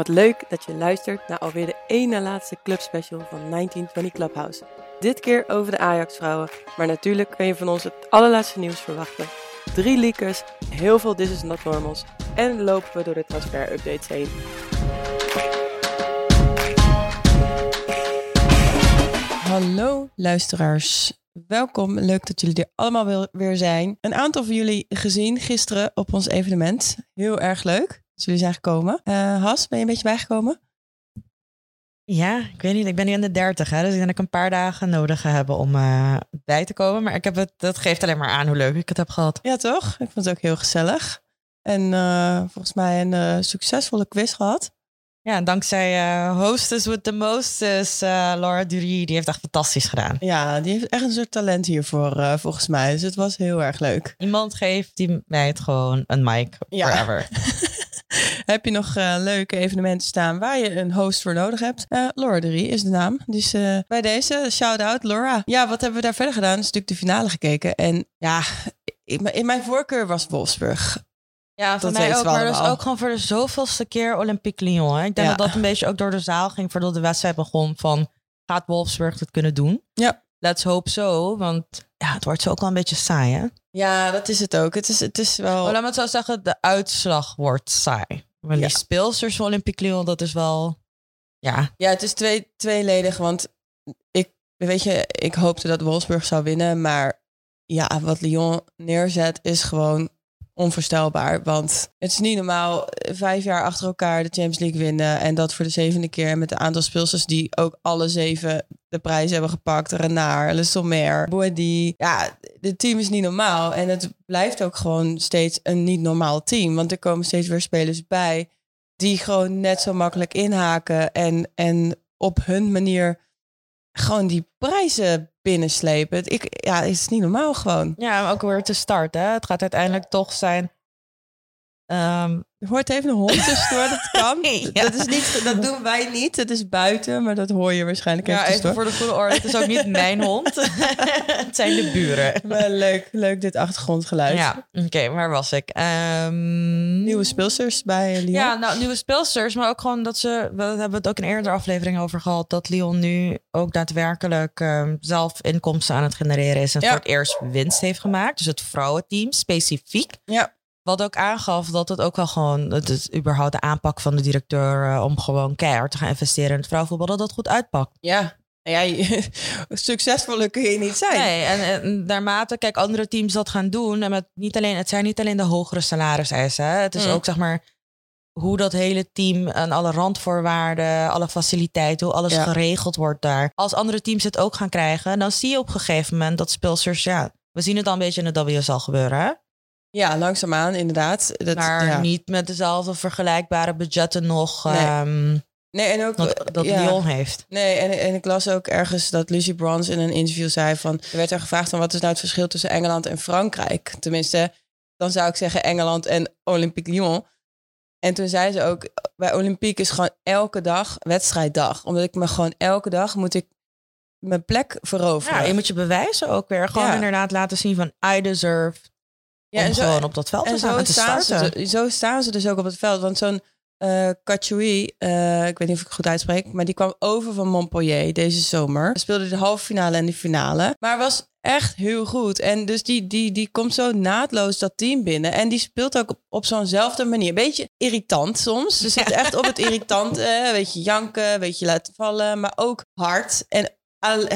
Wat leuk dat je luistert naar alweer de ene laatste clubspecial van 1920 Clubhouse. Dit keer over de Ajax-vrouwen, maar natuurlijk kun je van ons het allerlaatste nieuws verwachten. Drie leakers, heel veel This is not normals en lopen we door de transfer-updates heen. Hallo luisteraars, welkom. Leuk dat jullie er allemaal weer- weer zijn. Een aantal van jullie gezien gisteren op ons evenement. Heel erg leuk dat jullie zijn gekomen. Has, ben je een beetje bijgekomen? Ja, ik weet niet. Ik ben nu in de dertig, hè, dus ik denk dat ik een paar dagen nodig ga hebben om eh, bij te komen. Maar ik heb het, dat geeft alleen maar aan hoe leuk ik het heb gehad. Ja, toch? Ik vond het ook heel gezellig. En eh, volgens mij een eh, succesvolle quiz gehad. Ja, dankzij Hostess with the Mostess, Laura Durie, die heeft echt fantastisch gedaan. Ja, die heeft echt een soort talent hiervoor, volgens mij. Dus het was heel erg leuk. Iemand geeft die meid gewoon een mic Ja. forever. Heb je nog eh, leuke evenementen staan waar je een host voor nodig hebt? Eh Laura de Rie is de naam. Dus eh, bij deze, shout-out Laura. Ja, wat hebben we daar verder gedaan? Een stuk de finale gekeken. En ja, in mijn- voorkeur was Wolfsburg. Ja, Dat voor mij ook. Maar dus allemaal. ook gewoon voor de zoveelste keer Olympique Lyon. Hè. Ik denk Ja. dat dat een beetje ook door de zaal ging voordat de wedstrijd begon. Van, gaat Wolfsburg het kunnen doen? Ja. Let's hope so, want ja, het wordt zo ook wel een beetje saai, hè? Ja, dat is het ook. Het is, het is wel... Oh, laat me het zo zeggen, de uitslag wordt saai. Maar Ja. die speelsters van Olympique Lyon, dat is wel... Ja, Ja, het is twee, tweeledig. Want ik, weet je, ik hoopte dat Wolfsburg zou winnen. Maar ja, wat Lyon neerzet is gewoon onvoorstelbaar. Want het is niet normaal eh, vijf jaar achter elkaar de Champions League winnen. En dat voor de zevende keer met een aantal speelsters die ook alle zeven de prijs hebben gepakt. Renard, Le Sommer, Boadi. Ja, het team is niet normaal. En het blijft ook gewoon steeds een niet normaal team. Want er komen steeds weer spelers bij die gewoon net zo makkelijk inhaken en, en op hun manier gewoon die prijzen binnenslepen. Ik, ja, het is niet normaal gewoon. ja maar ook weer te start, hè. Het gaat uiteindelijk toch zijn... Er hoort even een hond tussendoor, dat kan. Ja. Dat, is niet, dat doen wij niet. Het is buiten, maar dat hoor je waarschijnlijk ja, even voor de goede orde, het is ook niet mijn hond. het zijn de buren. Maar leuk, leuk dit achtergrondgeluid. Ja, oké, waar was ik? Ehm, Nieuwe speelsters bij Lyon. Ja, nou, nieuwe speelsters, maar ook gewoon dat ze, we hebben het ook in een eerdere aflevering over gehad, dat Lyon nu ook daadwerkelijk ehm, zelf inkomsten aan het genereren is en Ja. voor het eerst winst heeft gemaakt. Dus het vrouwenteam specifiek. Ja. Wat ook aangaf dat het ook wel gewoon, het is überhaupt de aanpak van de directeur eh, om gewoon keihard te gaan investeren in het vrouwenvoetbal, dat dat goed uitpakt. Ja. Ja, succesvoller kun je niet zijn. Nee, en, en naarmate, kijk, andere teams dat gaan doen, en met niet alleen, het zijn niet alleen de hogere salariseisen, hè. het is Mm. ook zeg maar hoe dat hele team en alle randvoorwaarden, alle faciliteiten, hoe alles Ja. geregeld wordt daar. Als andere teams het ook gaan krijgen, dan zie je op een gegeven moment dat speelsters, ja, we zien het al een beetje in de WSL gebeuren, hè? Ja, langzaamaan inderdaad. Dat, maar ja. niet met dezelfde vergelijkbare budgetten nog Nee. ehm, Nee, en ook dat, dat ja. Lyon heeft. Nee, en, en ik las ook ergens dat Lucy Bronze in een interview zei van... Er werd er gevraagd van wat is nou het verschil tussen Engeland en Frankrijk? Tenminste, dan zou ik zeggen Engeland en Olympique Lyon. En toen zei ze ook, bij Olympique is gewoon elke dag wedstrijddag. Omdat ik me gewoon elke dag moet ik mijn plek veroveren. Ja, je moet je bewijzen ook weer. Gewoon Ja. inderdaad laten zien van I deserve Ja, en zo- gewoon op dat veld te En staan zo te staan, starten. ze, zo staan ze dus ook op het veld. Want zo'n eh Kachoui, eh, ik weet niet of ik het goed uitspreek, maar die kwam over van Montpellier deze zomer. Speelde de halve finale en de finale. Maar was echt heel goed. En dus die, die, die komt zo naadloos dat team binnen. En die speelt ook op, op zo'nzelfde manier. Beetje irritant soms. Dus het echt op het irritante. Een beetje janken, een beetje laten vallen. Maar ook hard. En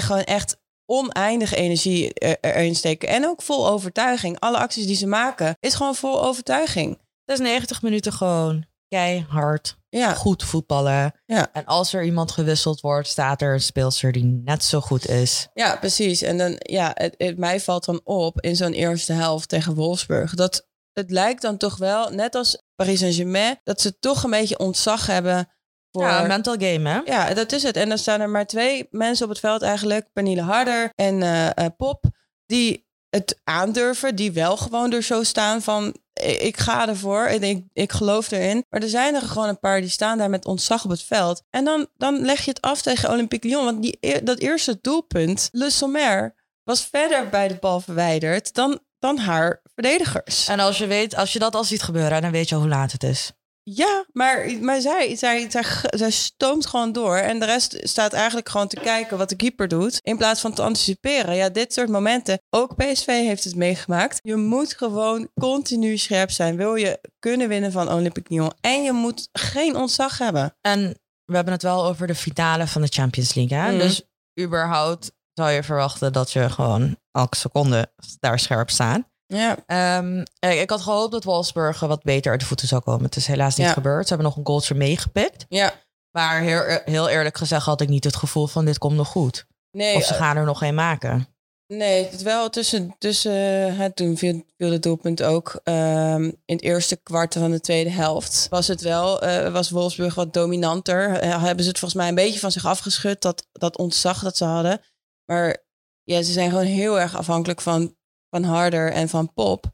gewoon echt oneindige energie er- erin steken. En ook vol overtuiging. Alle acties die ze maken is gewoon vol overtuiging. Het is 90 minuten gewoon keihard, Ja, goed voetballen. Ja. En als er iemand gewisseld wordt, staat er een speelster die net zo goed is. ja precies. En dan, ja, het, het, mij valt dan op in zo'n eerste helft tegen Wolfsburg. Dat het lijkt dan toch wel, net als Paris Saint-Germain, dat ze toch een beetje ontzag hebben voor... Ja, een mental game, hè? Ja, dat is het. En dan staan er maar twee mensen op het veld eigenlijk. Pernille Harder en eh, eh, Pop. Die het aandurven. Die wel gewoon er zo staan van... ik- ga ervoor en ik, ik geloof erin. Maar er zijn er gewoon een paar die staan daar met ontzag op het veld. En dan, dan leg je het af tegen Olympique Lyon. Want die, e- dat eerste doelpunt, Le Sommer... was verder bij de bal verwijderd dan, dan haar verdedigers. En als je, weet, als je dat al ziet gebeuren, dan weet je al hoe laat het is. Ja, maar, maar zij, zij, zij, zij stoomt gewoon door. En de rest staat eigenlijk gewoon te kijken wat de keeper doet. In plaats van te anticiperen. Ja, dit soort momenten. Ook PSV heeft het meegemaakt. Je moet gewoon continu scherp zijn. Wil je kunnen winnen van Olympique Lyon. En je moet geen ontzag hebben. En we hebben het wel over de finale van de Champions League. Hè? Mhm. Dus überhaupt zou je verwachten dat je gewoon elke seconde daar scherp staat. Ja, Ehm, eh, ik had gehoopt dat Wolfsburg wat beter uit de voeten zou komen. Het is helaas niet Ja. gebeurd. Ze hebben nog een goaltje meegepikt. ja. Maar heel, heel eerlijk gezegd had ik niet het gevoel van dit komt nog goed. Nee, Of ze gaan er nog een maken. Nee, het wel tussen, tussen hè, toen viel, viel het doelpunt ook ehm, in het eerste kwart van de tweede helft. Was het wel, eh, was Wolfsburg wat dominanter. Eh, hebben ze het volgens mij een beetje van zich afgeschud, dat, dat ontzag dat ze hadden. Maar ja, ze zijn gewoon heel erg afhankelijk van, van Harder en van Pop.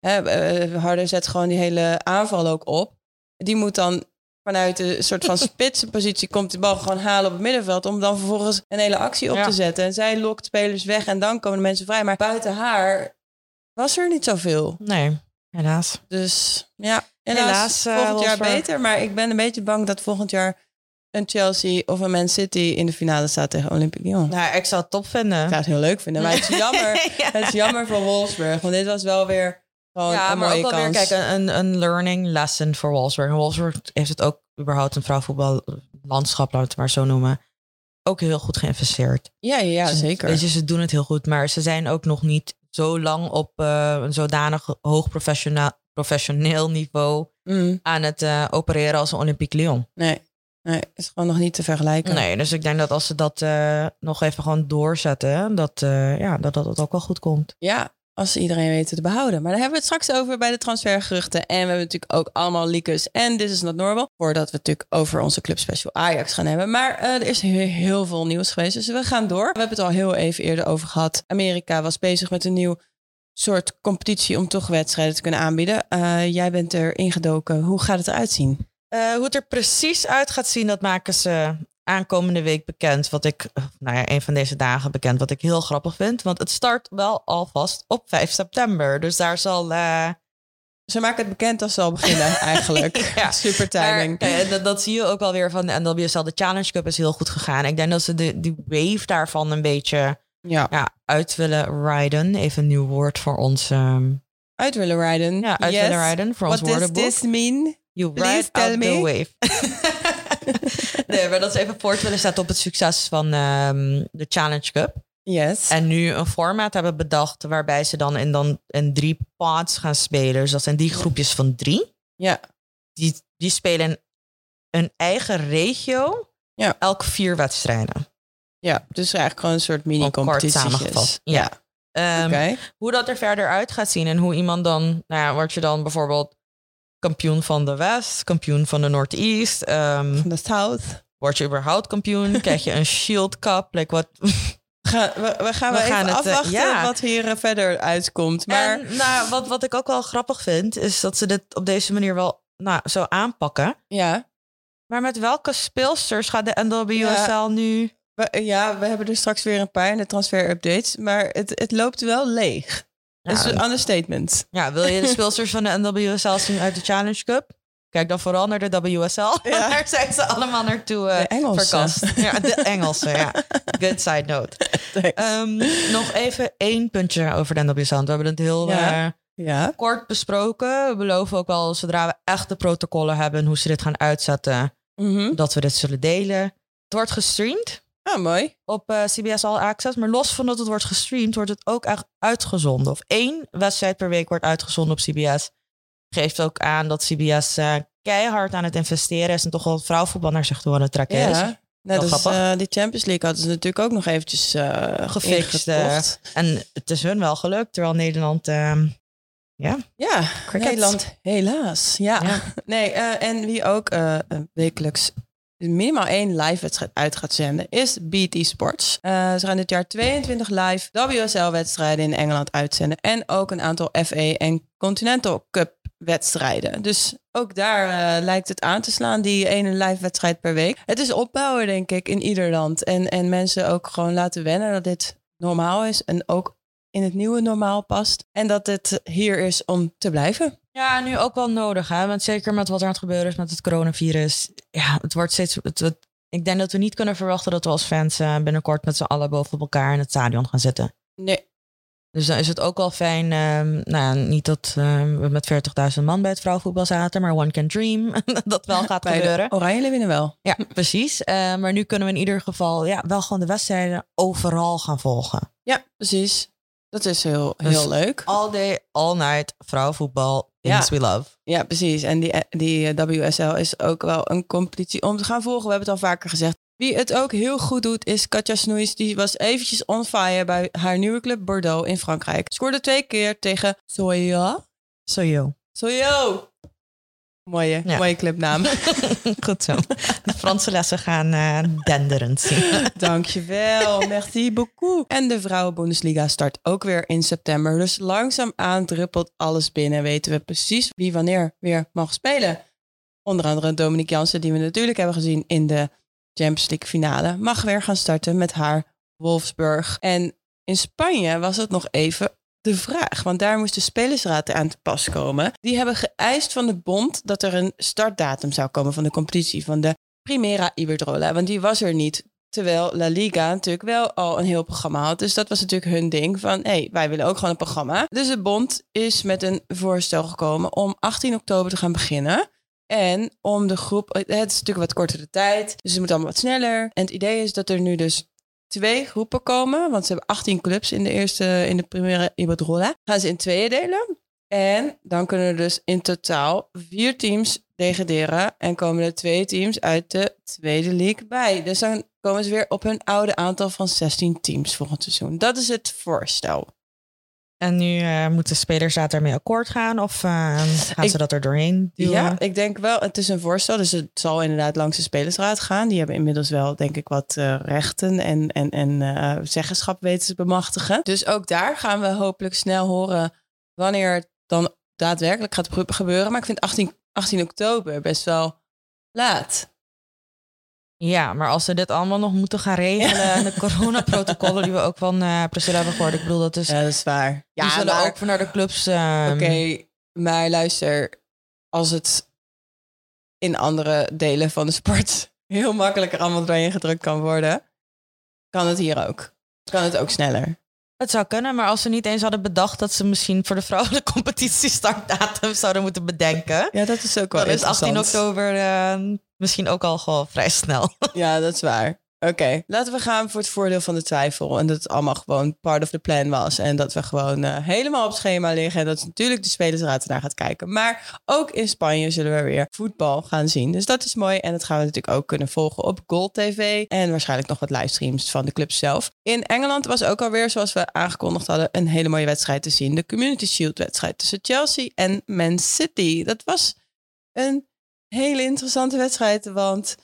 Hè, eh, Harder zet gewoon die hele aanval ook op. Die moet dan vanuit een soort van spitsenpositie komt die bal gewoon halen op het middenveld om dan vervolgens een hele actie op Ja. te zetten. En zij lokt spelers weg en dan komen de mensen vrij. Maar buiten haar was er niet zoveel. Nee, helaas. Dus ja, helaas, Helaas, eh, volgend jaar Wolfsburg. beter. Maar ik ben een beetje bang dat volgend jaar een Chelsea of een Man City in de finale staat tegen Olympique Lyon. Nou, ik zou het top vinden. Ik zou het heel leuk vinden, maar het is jammer. ja. Het is jammer voor Wolfsburg, want dit was wel weer gewoon Ja, een maar mooie ook wel weer, kijk, een, een learning lesson voor Wolfsburg. Wolfsburg heeft het ook überhaupt een vrouwvoetballandschap, laten we het maar zo noemen, ook heel goed geïnvesteerd. ja, ja, ja, Ze- zeker. Weet je, ze doen het heel goed, maar ze zijn ook nog niet zo lang op eh, een zodanig hoog professioneel, professioneel niveau Mm, aan het eh, opereren als een Olympique Lyon. nee, nee, het is gewoon nog niet te vergelijken. Nee, dus ik denk dat als ze dat eh, nog even gewoon doorzetten, dat, eh, ja, dat, dat het ook wel goed komt. Ja, als ze iedereen weten te behouden. Maar daar hebben we het straks over bij de transfergeruchten. En we hebben natuurlijk ook allemaal leakers en This is not normal. Voordat we het natuurlijk over onze club special Ajax gaan hebben. Maar eh, er is heel, heel veel nieuws geweest. Dus we gaan door. We hebben het al heel even eerder over gehad. Amerika was bezig met een nieuw soort competitie om toch wedstrijden te kunnen aanbieden. Jij bent er ingedoken. Hoe gaat het eruit zien? Eh, hoe het er precies uit gaat zien, dat maken ze aankomende week bekend. Wat ik, nou ja, een van deze dagen bekend, wat ik heel grappig vind. Want het start wel alvast op 5 september. Dus daar zal. eh, Ze maken het bekend als ze al beginnen eigenlijk. Ja. Super timing. Maar, dat, dat zie je ook wel weer van de NWSL. De Challenge Cup is heel goed gegaan. Ik denk dat ze de, die wave daarvan een beetje ja. ja, uit willen rijden. Even een nieuw woord voor ons. ehm, Uit willen rijden. ja, uit Yes. willen rijden voor ons What does this mean? You Please tell out me. the wave. nee, maar dat ze even voort willen zetten op het succes van ehm, de Challenge Cup. Yes. En nu een format hebben bedacht waarbij ze dan in, dan in drie pods gaan spelen. Dus dat zijn die groepjes van drie. Ja. Die, die spelen een eigen regio. Ja. Elk vier wedstrijden. Ja, dus eigenlijk gewoon een soort mini-competitie. samengevat. Ja. Ehm, Oké. Hoe dat er verder uit gaat zien en hoe iemand dan, nou ja, word je dan bijvoorbeeld kampioen van de West, kampioen van de Northeast, ehm, Van de South. word je überhaupt kampioen, krijg je een Shield Cup, like wat. Ga, we, we gaan We gaan even het, eh, afwachten ja. wat hier eh, verder uitkomt. Maar En nou, wat, wat ik ook wel grappig vind, is dat ze dit op deze manier wel nou, zo aanpakken. ja, Maar met welke speelsters gaat de NWSL nu? we, ja, we hebben er straks weer een paar in de transfer-updates. Maar het, het loopt wel leeg. Dat is een understatement. ja, wil je de speelsters van de NWSL zien uit de Challenge Cup? Kijk dan vooral naar de WSL. Ja. Daar zijn ze allemaal naartoe eh, De Engelsen. verkast. Ja, de Engelse, ja. Good side note. Ehm, nog even één puntje over de NWSL. We hebben het heel Ja. eh, ja, kort besproken. We beloven ook wel, zodra we echt de protocollen hebben... hoe ze dit gaan uitzetten, Mhm. dat we dit zullen delen. Het wordt gestreamd ah, mooi. op eh, CBS All Access. Maar los van dat het wordt gestreamd, wordt het ook echt uitgezonden. Of één wedstrijd per week wordt uitgezonden op CBS. Geeft ook aan dat CBS eh, keihard aan het investeren is... en toch wel het vrouwenvoetbal naar zich toe aan het trekken is. Ja. Net Wel als eh, die Champions League hadden ze natuurlijk ook nog eventjes eh Gefixt. En het is hun wel gelukt, terwijl Nederland... ehm, ja, Ja. Nederland helaas. Ja. Ja. Nee, en wie ook wekelijks minimaal één live wedstrijd uit gaat zenden, is BT Sports. Eh, ze gaan dit jaar 22 live WSL-wedstrijden in Engeland uitzenden. En ook een aantal FA en Continental Cup wedstrijden. Dus ook daar eh, lijkt het aan te slaan, die ene live wedstrijd per week. Het is opbouwen, denk ik, in ieder land. En, en mensen ook gewoon laten wennen dat dit normaal is. En ook in het nieuwe normaal past. En dat het hier is om te blijven. Ja, nu ook wel nodig, hè? Want zeker met wat er aan het gebeuren is met het coronavirus. Ja, het wordt steeds. Het, het- ik denk dat we niet kunnen verwachten dat we als fans eh, binnenkort met z'n allen boven elkaar in het stadion gaan zitten. Nee. Dus dan is het ook wel fijn, ehm, nou ja, niet dat ehm, we met 40.000 man bij het vrouwenvoetbal zaten, maar one can dream dat wel gaat Bij gebeuren. Oranje winnen wel. Ja, precies. Eh, maar nu kunnen we in ieder geval ja, wel gewoon de wedstrijden overal gaan volgen. Ja, precies. Dat is heel, Dus- heel leuk. All day, all night, vrouwenvoetbal, things we love. Ja, precies. En die, die eh, WSL is ook wel een competitie om te gaan volgen. We hebben het al vaker gezegd. Wie het ook heel goed doet is Katja Snoeis. Die was eventjes on fire bij haar nieuwe club Bordeaux in Frankrijk. Scoorde twee keer tegen Soya. So yo. Soyo! Mooie, Ja. mooie clubnaam. Goed zo. De Franse lessen gaan eh denderend zien. Dankjewel, merci beaucoup. En de Vrouwenbundesliga start ook weer in september. Dus langzaamaan druppelt alles binnen. Weten we precies wie wanneer weer mag spelen. Onder andere Dominique Jansen, die we natuurlijk hebben gezien in de Champions League finale, mag weer gaan starten met haar Wolfsburg. En in Spanje was het nog even de vraag, want daar moest de spelersraad aan te pas komen. Die hebben geëist van de bond dat er een startdatum zou komen van de competitie, van de Primera Iberdrola, want die was er niet. Terwijl La Liga natuurlijk wel al een heel programma had. Dus dat was natuurlijk hun ding van, hé, hey, wij willen ook gewoon een programma. Dus de bond is met een voorstel gekomen om 18 oktober te gaan beginnen. En om de groep, het is natuurlijk wat kortere tijd, dus het moet allemaal wat sneller. En het idee is dat er nu dus twee groepen komen, want ze hebben 18 clubs in de eerste, in de Primera Iberdrola. Gaan ze in tweeën delen. En dan kunnen er dus in totaal vier teams degraderen. En komen er twee teams uit de tweede league bij. Dus dan komen ze weer op hun oude aantal van 16 teams volgend seizoen. Dat is het voorstel. En nu eh, moeten spelers daar daarmee akkoord gaan? Of eh, gaan Ik- ze dat er doorheen duwen? Ja, ik denk wel. Het is een voorstel, dus het zal inderdaad langs de spelersraad gaan. Die hebben inmiddels wel, denk ik, wat eh, rechten en, en, en zeggenschap weten te bemachtigen. Dus ook daar gaan we hopelijk snel horen wanneer het dan daadwerkelijk gaat ge- gebeuren. Maar ik vind 18, 18 oktober best wel laat. Ja, maar als ze dit allemaal nog moeten gaan regelen... en de coronaprotocollen die we ook van eh Priscilla hebben gehoord... ik bedoel, dat is... Ja, dat is waar. die zullen maar- ook naar de clubs... ehm, Oké, maar luister, als het in andere delen van de sport heel makkelijker allemaal doorheen gedrukt kan worden, kan het hier ook. Kan het ook sneller. Het zou kunnen, maar als ze niet eens hadden bedacht... dat ze misschien voor de vrouwelijke competitie startdatum zouden moeten bedenken... Ja, dat is ook wel dan is 18 interessant. oktober eh, misschien ook al gewoon vrij snel. Ja, dat is waar. Oké, laten we gaan voor het voordeel van de twijfel. En dat het allemaal gewoon part of the plan was. En dat we gewoon eh, helemaal op schema liggen. En dat natuurlijk de spelersraad ernaar gaat kijken. Maar ook in Spanje zullen we weer voetbal gaan zien. Dus dat is mooi. En dat gaan we natuurlijk ook kunnen volgen op Gold TV. En waarschijnlijk nog wat livestreams van de club zelf. In Engeland was ook alweer, zoals we aangekondigd hadden, een hele mooie wedstrijd te zien. De Community Shield wedstrijd tussen Chelsea en Man City. Dat was een hele interessante wedstrijd. Want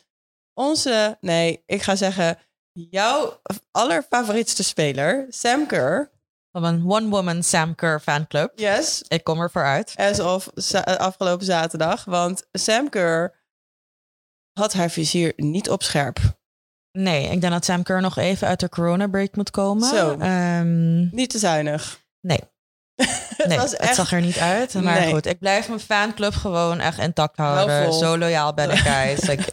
onze, nee, ik ga zeggen, jouw allerfavorietste speler, Sam Kerr. Van een one-woman Sam Kerr fanclub. Yes. Ik kom ervoor uit. As of za- afgelopen zaterdag. Want Sam Kerr had haar vizier niet op scherp. Nee, ik denk dat Sam Kerr nog even uit de corona-break moet komen. Zo. Ehm, Niet te zuinig. nee, het nee was het echt... zag er niet uit. Maar Nee. goed, ik blijf mijn fanclub gewoon echt intact Hou houden. Zo loyaal ben ik, guys. ik,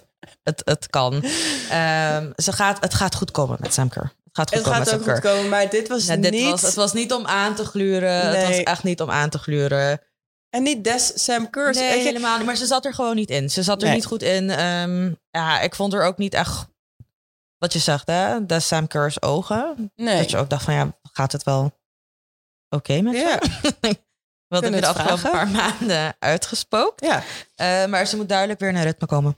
het, het kan. Ehm, ze gaat, het gaat goed komen met Sam Kerr. Het gaat goed Het komen gaat met ook goed komen, maar dit was Ja, dit niet... was, het was niet om aan te gluren. Het was echt niet om aan te gluren. En niet des Sam Kerr. Nee, helemaal niet. Maar ze zat er gewoon niet in. Ze zat er Nee. niet goed in. Ehm, ja, ik vond er ook niet echt... Wat je zegt, hè? De Sam Kerr's ogen. Nee. Dat je ook dacht van, ja, gaat het wel oké met je? Ja, Wat heb je Kunnen de afgelopen paar maanden uitgespookt? ja. Eh, maar ze moet duidelijk weer naar ritme komen.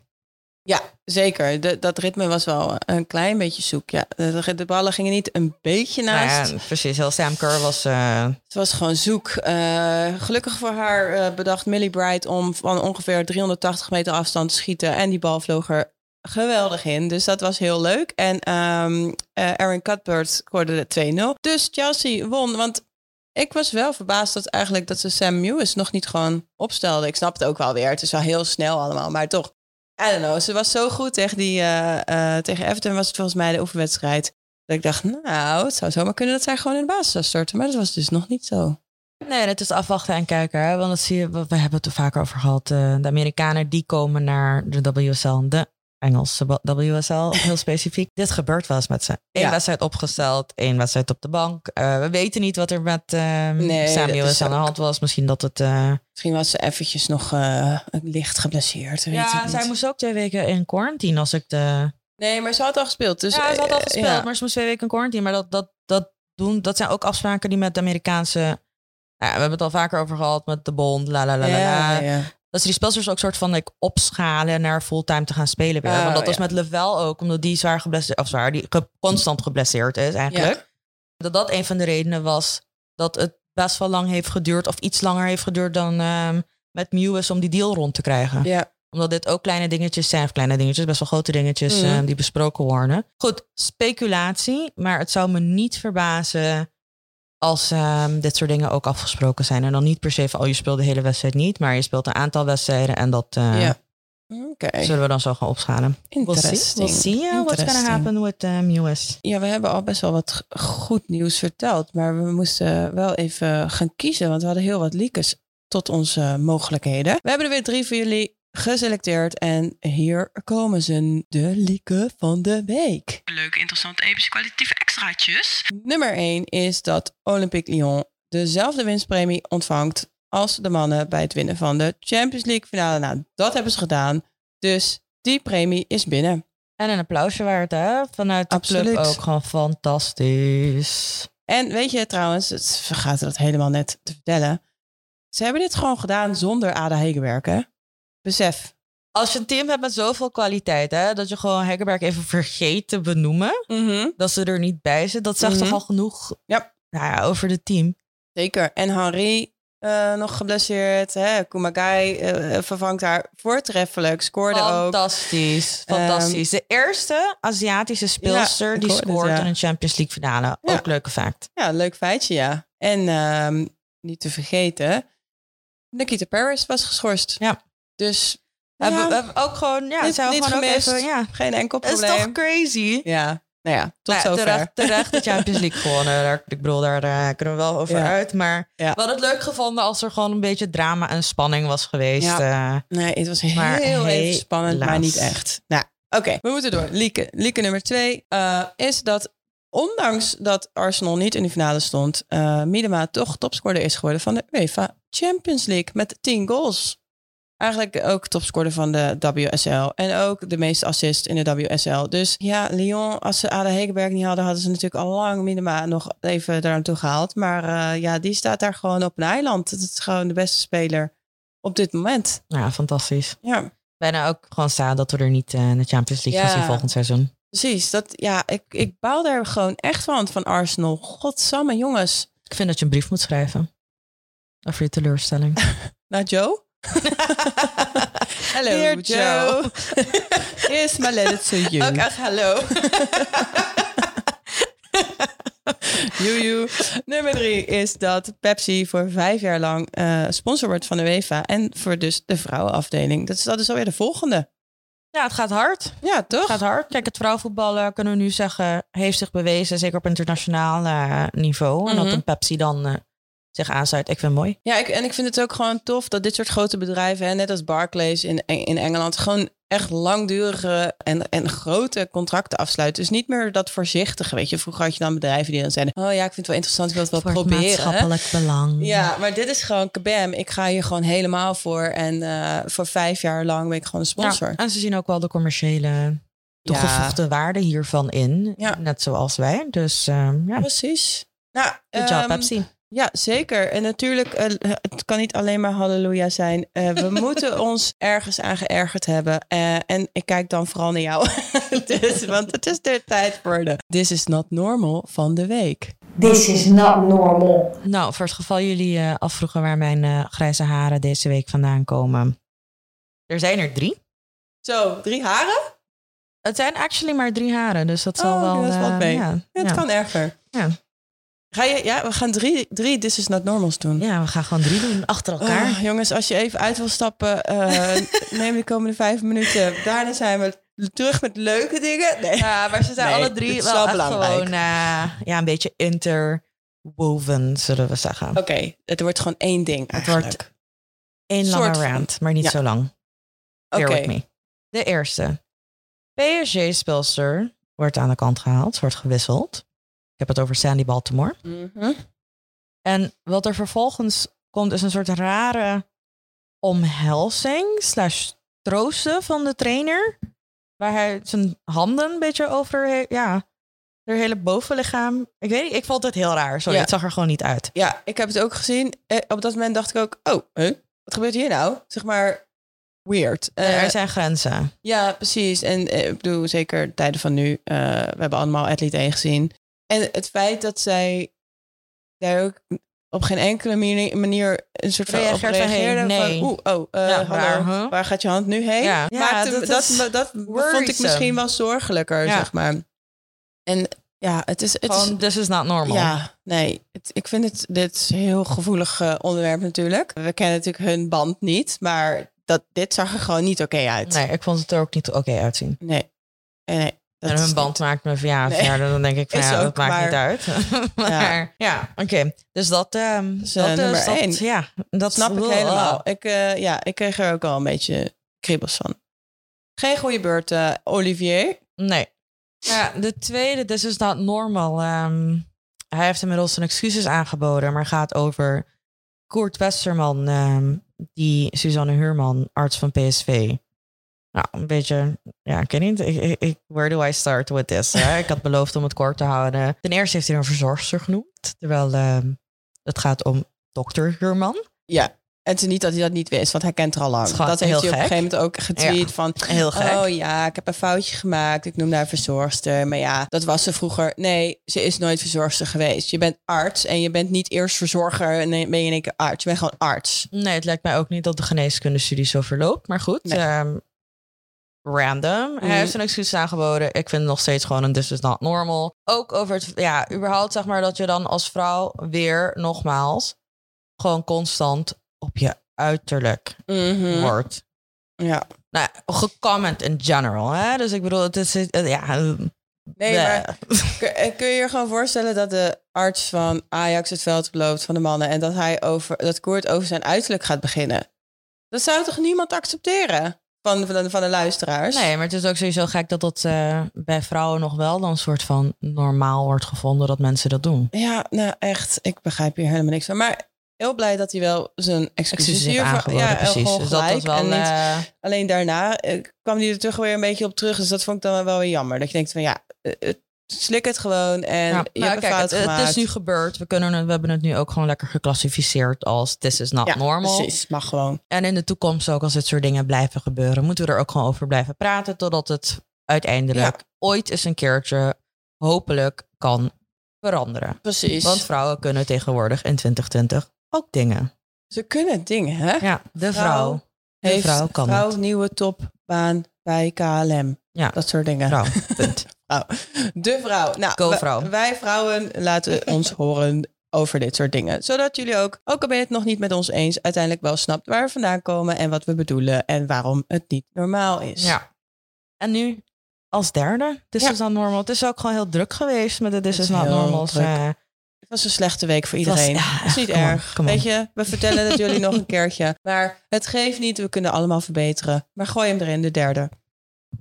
Ja, zeker. De, dat ritme was wel een klein beetje zoek. Ja. De, de ballen gingen niet een beetje naast. Nou ja, precies. Heel Sam Kerr was... eh, Het was gewoon zoek. Eh, gelukkig voor haar eh, bedacht Millie Bright om van ongeveer 380 meter afstand te schieten. En die bal vloog er geweldig in. Dus dat was heel leuk. En ehm eh, Aaron Cuthbert scoorde de 2-0. Dus Chelsea won. Want ik was wel verbaasd dat eigenlijk dat ze Sam Mewis nog niet gewoon opstelde. Ik snap het ook wel weer. Het is wel heel snel allemaal. Maar toch, I don't know. Ze was zo goed tegen, die, eh, eh, tegen Everton was het volgens mij de oefenwedstrijd. Dat ik dacht, nou, het zou zomaar kunnen dat zij gewoon in de basis zou starten. Maar dat was dus nog niet zo. Nee, het is afwachten en kijken. Hè? Want dat zie je, we hebben het er vaker over gehad. eh, de Amerikanen die komen naar de WSL, de Engelse WSL, heel specifiek. Dit gebeurt wel eens met ze. Eén Ja. wedstrijd opgesteld, één wedstrijd op de bank. Eh, we weten niet wat er met eh Nee, is aan de hand was. Misschien dat het... eh, Misschien was ze eventjes nog eh, licht geblesseerd. weet ja, zij moest ook twee weken in quarantine als ik de... Nee, maar ze had al gespeeld. Dus, ja, ze had al gespeeld, ja. maar ze moest twee weken in quarantine. Maar dat, dat, dat, doen, dat zijn ook afspraken die met de Amerikaanse... Ja, we hebben het al vaker over gehad met de bond, la la la la. Dat ze die speelsters ook soort van like, opschalen naar fulltime te gaan spelen weer. Oh, Want dat was ja. met Level ook, omdat die zwaar geblesseerd, of zwaar, die ge- constant geblesseerd is eigenlijk. Dat dat een van de redenen was dat het best wel lang heeft geduurd, of iets langer heeft geduurd dan ehm, met Mewis om die deal rond te krijgen. Ja. Omdat dit ook kleine dingetjes zijn, of kleine dingetjes, best wel grote dingetjes Mhm. ehm, die besproken worden. Goed, speculatie, maar het zou me niet verbazen als ehm, dit soort dingen ook afgesproken zijn. En dan niet per se van, oh, je speelt de hele wedstrijd niet, maar je speelt een aantal wedstrijden en dat eh, ja. Zullen we dan zo gaan opschalen. We'll see. Interesting. We'll see uh, what's gonna Interesting. happen with um, US. Ja, we hebben al best wel wat goed nieuws verteld. Maar we moesten wel even gaan kiezen. Want we hadden heel wat leakers tot onze mogelijkheden. We hebben er weer drie voor jullie geselecteerd. En hier komen ze. De leaken van de week. Leuke, interessante, epische, kwalitatieve extraatjes. Nummer 1 is dat Olympique Lyon dezelfde winstpremie ontvangt als de mannen bij het winnen van de Champions League finale. Nou, dat hebben ze gedaan. Dus die premie is binnen. En een applausje waard, hè? Vanuit de Absoluut. club ook gewoon fantastisch. En weet je trouwens, het vergaat dat helemaal net te vertellen. Ze hebben dit gewoon gedaan zonder Ada Hegerberg, hè? Besef. Als je een team hebt met zoveel kwaliteit, hè, dat je gewoon Hekkenberg even vergeet te benoemen, dat ze er niet bij zit, dat zegt Mhm. toch al genoeg Ja. nou ja, over het team. Zeker. En Henri eh, nog geblesseerd. Hè? Kumagai eh, vervangt haar voortreffelijk. Scoorde ook. Fantastisch, fantastisch. de eerste Aziatische speelster die het, scoort ja. in een Champions League finale. Ja. Ook leuke fact. Ja, leuk feitje, ja. En ehm, niet te vergeten, Nikita Paris was geschorst. Ja. Dus We ja, hebben, we hebben ook gewoon, ja, Niet- zijn we gewoon ook even, ja. geen enkel Het is probleem. toch crazy? Ja, nou ja, tot Nou ja, zover. terecht, terecht de Champions League gewonnen. Daar, ik bedoel, daar eh, kunnen we wel over Ja. uit. Maar Ja. we hadden het leuk gevonden als er gewoon een beetje drama en spanning was geweest. Eh. Nee, het was heel even helaas. spannend, maar niet echt. Nou, oké, we moeten door. Lieke, Lieke nummer twee eh, is dat ondanks dat Arsenal niet in de finale stond, eh Miedema toch topscorer is geworden van de UEFA Champions League met 10 goals. Eigenlijk ook topscorer van de WSL en ook de meeste assist in de WSL. Dus ja, Lyon, als ze Ada Hegerberg niet hadden, hadden ze natuurlijk al lang Miedema nog even daar naartoe gehaald. Maar eh, ja, die staat daar gewoon op een eiland. Het is gewoon de beste speler op dit moment. Ja, fantastisch. Ja. Bijna ook gewoon staan dat we er niet eh, in de Champions League Ja. gaan zien volgend seizoen. Precies, dat, ja, ik, ik baal daar gewoon echt van, van Arsenal. Godsamme, jongens. Ik vind dat je een brief moet schrijven. Over je teleurstelling. Naar Joe? Hallo, Dear Joe. Here's my letter to you. Ook echt hallo. Joejoe. Nummer drie is dat Pepsi voor vijf jaar lang eh, sponsor wordt van de UEFA. En voor dus de vrouwenafdeling. Dat is, dat is alweer de volgende. Ja, het gaat hard. Ja, Het toch? gaat hard. Kijk, het vrouwenvoetballen kunnen we nu zeggen, heeft zich bewezen, zeker op internationaal eh, niveau. En dat Mhm. een Pepsi dan eh, zich aansluit. Ik vind het mooi. Ja, ik, en ik vind het ook gewoon tof dat dit soort grote bedrijven, hè, net als Barclays in, in Engeland, gewoon echt langdurige en, en grote contracten afsluiten. Dus niet meer dat voorzichtige, weet je. Vroeger had je dan bedrijven die dan zeiden, oh ja, ik vind het wel interessant, ik wil het wel Voor het proberen. maatschappelijk belang. Ja, maar dit is gewoon kabam. Ik ga hier gewoon helemaal voor. En eh, voor vijf jaar lang ben ik gewoon een sponsor. Ja, en ze zien ook wel de commerciële toegevoegde waarde hiervan in. Ja. Net zoals wij. Dus ehm, ja, Precies. Nou, good job ehm, Pepsi. Ja, zeker. En natuurlijk, eh, het kan niet alleen maar halleluja zijn. Eh, we moeten ons ergens aan geërgerd hebben. Eh, en ik kijk dan vooral naar jou. dus, want het is de tijd voor de This is not normal van de week. This is not normal. Nou, voor het geval jullie eh, afvroegen waar mijn eh, grijze haren deze week vandaan komen. Er zijn er drie. Zo, drie haren? Het zijn actually maar drie haren, dus dat zal Oh, wel... dat valt eh, mee. ja, Het ja. kan erger. Ja. Ga je, ja, we gaan drie, drie This is not normals doen. ja, we gaan gewoon drie doen achter elkaar. Oh, jongens, als je even uit wil stappen, eh, neem de komende vijf minuten. Daarna zijn we terug met leuke dingen. Nee. Ja, maar ze zijn Nee, alle drie wel, wel echt belangrijk. gewoon eh, ja, een beetje interwoven, zullen we zeggen. Oké, het wordt gewoon één ding Het eigenlijk. wordt soort lange van- rant, maar niet Ja. zo lang. Oké. with me. De eerste. PSG-spelster wordt aan de kant gehaald, wordt gewisseld. Ik heb het over Sandy Baltimore. Mhm. En wat er vervolgens komt is een soort rare omhelzing slash troosten van de trainer. Waar hij zijn handen een beetje over, ja, haar hele bovenlichaam. Ik weet niet, ik vond het heel raar. Sorry, Ja. het zag er gewoon niet uit. Ja, ik heb het ook gezien. Eh, op dat moment dacht ik ook, oh, huh? wat gebeurt hier nou? Zeg maar, weird. Eh, er zijn grenzen. Ja, precies. En eh, ik bedoel, zeker tijden van nu. eh, we hebben allemaal Athlete 1 gezien. En het feit dat zij daar ook op geen enkele manier, een soort van hey, reageerde. nee. Van, oeh, oh, eh, Ja, hallo, waar, huh? waar gaat je hand nu heen? Ja. Dat dat, is dat, vond ik misschien wel zorgelijker, Ja. zeg maar. En ja, het is... Het is this is not normal. ja, nee. Het, ik vind het dit is een heel gevoelig eh, onderwerp natuurlijk. We kennen natuurlijk hun band niet, maar dat, dit zag er gewoon niet oké uit. Nee, ik vond het er ook niet oké uitzien. Nee. Nee en is hun band maakt me van ja, Nee. verder dan denk ik van Is ja, dat maakt maar- niet uit. maar ja, oké. Dus dat, Dus, eh, dat, eh, nummer dat- één. Ja, dat snap ik helemaal. Ik, eh, ja, ik kreeg er ook al een beetje kriebels van. Geen goede beurt, eh, Olivier. Nee. Ja, de tweede, this is not normal. Ehm, hij heeft inmiddels zijn excuses aangeboden, maar gaat over Koert Westerman, ehm, die Suzanne Huurman, arts van PSV. Nou, een beetje, ja, ik weet niet. Ik, ik, where do I start with this? hè? ik had beloofd om het kort te houden. Ten eerste heeft hij een verzorgster genoemd, terwijl ehm, het gaat om dokter Huurman. Ja. En het is niet dat hij dat niet wist, want hij kent haar al lang. Dat heeft hij op een gegeven moment ook getweet van... Heel gek. Oh ja, ik heb een foutje gemaakt. Ik noem haar verzorgster. Maar ja, dat was ze vroeger. Nee, ze is nooit verzorgster geweest. Je bent arts en je bent niet eerst verzorger en dan ben je in één keer arts. Je bent gewoon arts. Nee, het lijkt mij ook niet dat de geneeskundestudie zo verloopt. Maar goed, Nee. ehm, random. Mhm. Hij heeft zijn excuus aangeboden. Ik vind het nog steeds gewoon een this is not normal. Ook over het, ja, überhaupt zeg maar dat je dan als vrouw weer, nogmaals, gewoon constant op je uiterlijk wordt. Ja. Nou, gecomment in general, hè. Dus ik bedoel, het is, ja... eh, Nee, bleh. maar kun, eh, kun je je gewoon voorstellen dat de arts van Ajax het veld loopt van de mannen en dat hij over dat Koert over zijn uiterlijk gaat beginnen? Dat zou toch niemand accepteren van, van, de, van de luisteraars? Nee, maar het is ook sowieso gek dat dat eh, bij vrouwen nog wel dan een soort van normaal wordt gevonden dat mensen dat doen. Ja, nou echt, ik begrijp hier helemaal niks van. Maar heel blij dat hij wel zijn excuses heeft aangeboden, ja, precies. gewoon Dus dat was wel... En niet- eh, alleen daarna eh, kwam hij er toch weer een beetje op terug. Dus dat vond ik dan wel weer jammer. Dat je denkt van ja, slik het gewoon en Ja, je nou, kijk, het, is nu gebeurd. We, kunnen het, we hebben het nu ook gewoon lekker geclassificeerd als this is not ja, normal. precies. Mag gewoon. En in de toekomst ook als dit soort dingen blijven gebeuren, moeten we er ook gewoon over blijven praten totdat het uiteindelijk ooit eens een keertje hopelijk kan veranderen. Precies. Want vrouwen kunnen tegenwoordig in 2020 ook dingen. ze kunnen dingen, hè? Ja, de Vrouw vrouw. De Heeft vrouw kan vrouw het. nieuwe topbaan bij KLM. Ja. Dat soort dingen. Vrouw, punt. Vrouw. De vrouw. Nou, Go wij- vrouw. Wij vrouwen laten ons horen over dit soort dingen. Zodat jullie ook, ook al ben je het nog niet met ons eens, uiteindelijk wel snapt waar we vandaan komen en wat we bedoelen en waarom het niet normaal is. Ja. En nu als derde, This Ja. is not normal. Het is ook gewoon heel druk geweest met de This Het is is not normal. eh, Het was een slechte week voor Het was- iedereen. ja, Dat is niet erg. on. Weet je, we vertellen het jullie nog een keertje. Maar het geeft niet, we kunnen allemaal verbeteren. Maar gooi hem erin, de derde.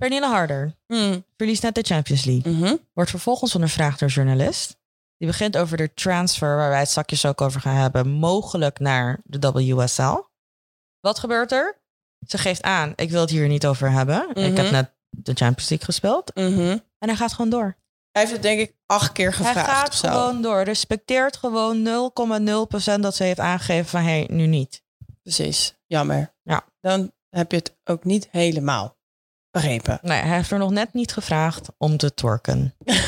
Pernille Harder Mm. verliest net de Champions League. Mhm. Wordt vervolgens ondervraagd door journalist. Die begint over de transfer, waar wij het zakjes ook over gaan hebben, mogelijk naar de WSL. Wat gebeurt er? Ze geeft aan, ik wil het hier niet over hebben. Ik Mhm. heb net de Champions League gespeeld. Mhm. En hij gaat gewoon door. Hij heeft het denk ik acht keer gevraagd hij gaat of zo. gewoon door. Respecteert gewoon 0,0% dat ze heeft aangegeven van, hé, hey, nu niet. Precies, jammer. Ja. Dan heb je het ook niet helemaal begrepen. Nee, hij heeft er nog net niet gevraagd om te twerken.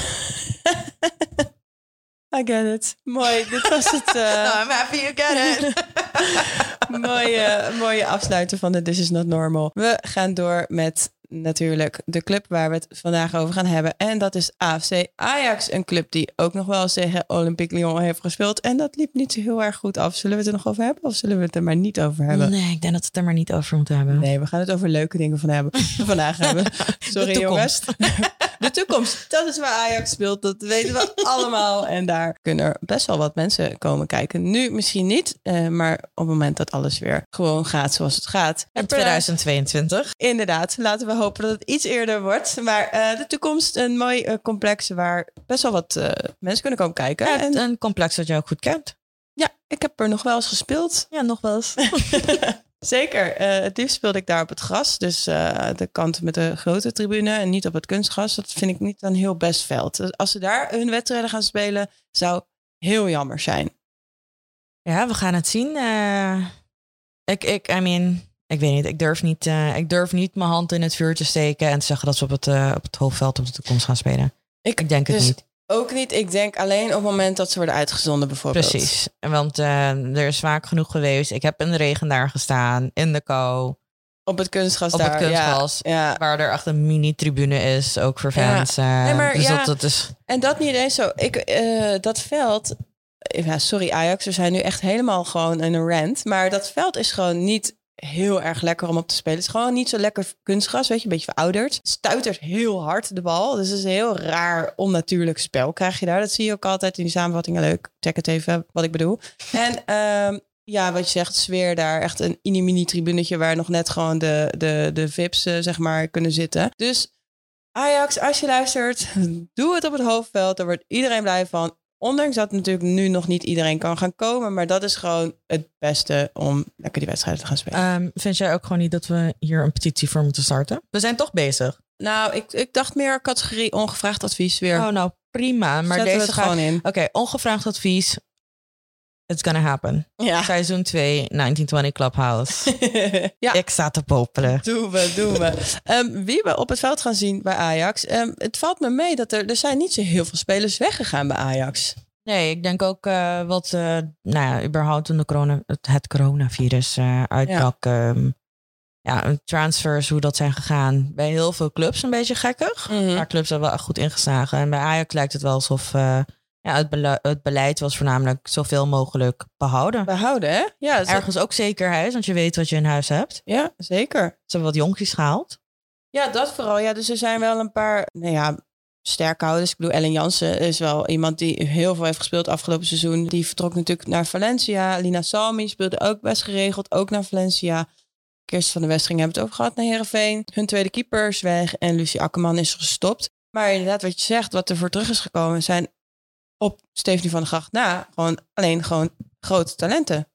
I get it. Mooi, dit was het eh, I'm happy you get it. mooie, mooie afsluiten van de This Is Not Normal. We gaan door met natuurlijk de club waar we het vandaag over gaan hebben. En dat is AFC Ajax. Een club die ook nog wel eens tegen Olympique Lyon heeft gespeeld. En dat liep niet zo heel erg goed af. Zullen we het er nog over hebben of zullen we het er maar niet over hebben? Nee, ik denk dat we het er maar niet over moeten hebben. Nee, we gaan het over leuke dingen van hebben. vandaag hebben. Sorry jongens. De toekomst, dat is waar Ajax speelt. Dat weten we allemaal. En daar kunnen er best wel wat mensen komen kijken. Nu misschien niet, eh, maar op het moment dat alles weer gewoon gaat zoals het gaat. In En 2022. Inderdaad, laten we hopen dat het iets eerder wordt. Maar eh, de toekomst, een mooi eh, complex waar best wel wat mensen kunnen komen kijken. Ja, en een complex dat je ook goed kent. ja, ik heb er nog wel eens gespeeld. Ja, nog wel eens. Zeker. Eh, het liefst speelde ik daar op het gras. Dus eh, de kant met de grote tribune en niet op het kunstgras. Dat vind ik niet een heel best veld. Dus als ze daar hun wedstrijden gaan spelen, zou heel jammer zijn. Ja, we gaan het zien. Eh, ik, ik, I mean, ik weet niet. Ik durf niet, ik durf niet mijn hand in het vuur te steken en te zeggen dat ze op het, op het hoofdveld op de toekomst gaan spelen. Ik denk het dus niet. Ook niet. Ik denk alleen op het moment dat ze worden uitgezonden bijvoorbeeld. Precies. Want eh, er is vaak genoeg geweest. Ik heb in de regen daar gestaan, in de kou, Op het kunstgras op daar. het kunstgras. Ja, ja. Waar er echt een mini-tribune is, ook voor fans. eh, Nee, maar dus ja. dat, dat is... En dat niet eens zo. Ik, eh, dat veld. Ja, sorry Ajax, we zijn nu echt helemaal gewoon in een rant. Maar dat veld is gewoon niet heel erg lekker om op te spelen. Het is gewoon niet zo lekker kunstgras, weet je, een beetje verouderd. Stuitert heel hard de bal. Dus het is een heel raar, onnatuurlijk spel krijg je daar. Dat zie je ook altijd in die samenvattingen. Leuk, check het even wat ik bedoel. En ehm, ja, wat je zegt, sfeer daar. Echt een mini-mini tribunetje waar nog net gewoon de, de, de VIP's, eh, zeg maar, kunnen zitten. Dus Ajax, als je luistert, doe het op het hoofdveld. Daar wordt iedereen blij van. Ondanks dat natuurlijk nu nog niet iedereen kan gaan komen. Maar dat is gewoon het beste om lekker die wedstrijden te gaan spelen. Ehm, vind jij ook gewoon niet dat we hier een petitie voor moeten starten? We zijn toch bezig. nou, ik, ik dacht meer categorie ongevraagd advies weer. Oh, nou prima. Maar Zetten we deze het gaat... gewoon in. Oké, ongevraagd advies. It's gonna happen. Ja. Seizoen 2, 1920 Clubhouse. ja. Ik sta te popelen. Doen we, doen we. Ehm, wie we op het veld gaan zien bij Ajax. ehm, het valt me mee dat er, er zijn niet zo heel veel spelers weggegaan bij Ajax. Nee, ik denk ook eh, wat, eh, nou ja, überhaupt toen de corona, het, het coronavirus eh uitbrak. ehm, ja, transfers, hoe dat zijn gegaan. Bij heel veel clubs een beetje gekkig. Mhm. Maar clubs hebben wel echt goed ingeslagen. En bij Ajax lijkt het wel alsof ja, het, bele- het beleid was voornamelijk zoveel mogelijk behouden. Behouden, hè? Ja, Ergens ook zekerheid, want je weet wat je in huis hebt. ja, zeker. Ze hebben wat jonkies gehaald. Ja, dat vooral. Ja, dus er zijn wel een paar, nou ja, sterke houders. Ik bedoel, Ellen Jansen is wel iemand die heel veel heeft gespeeld afgelopen seizoen. Die vertrok natuurlijk naar Valencia. Lina Salmi speelde ook best geregeld, ook naar Valencia. Kirsten van de Westring hebben het over gehad naar Herenveen. Hun tweede keeper is weg en Lucie Akkerman is gestopt. Maar inderdaad, wat je zegt, wat er voor terug is gekomen, zijn op Stephanie van der Gracht na gewoon alleen gewoon grote talenten.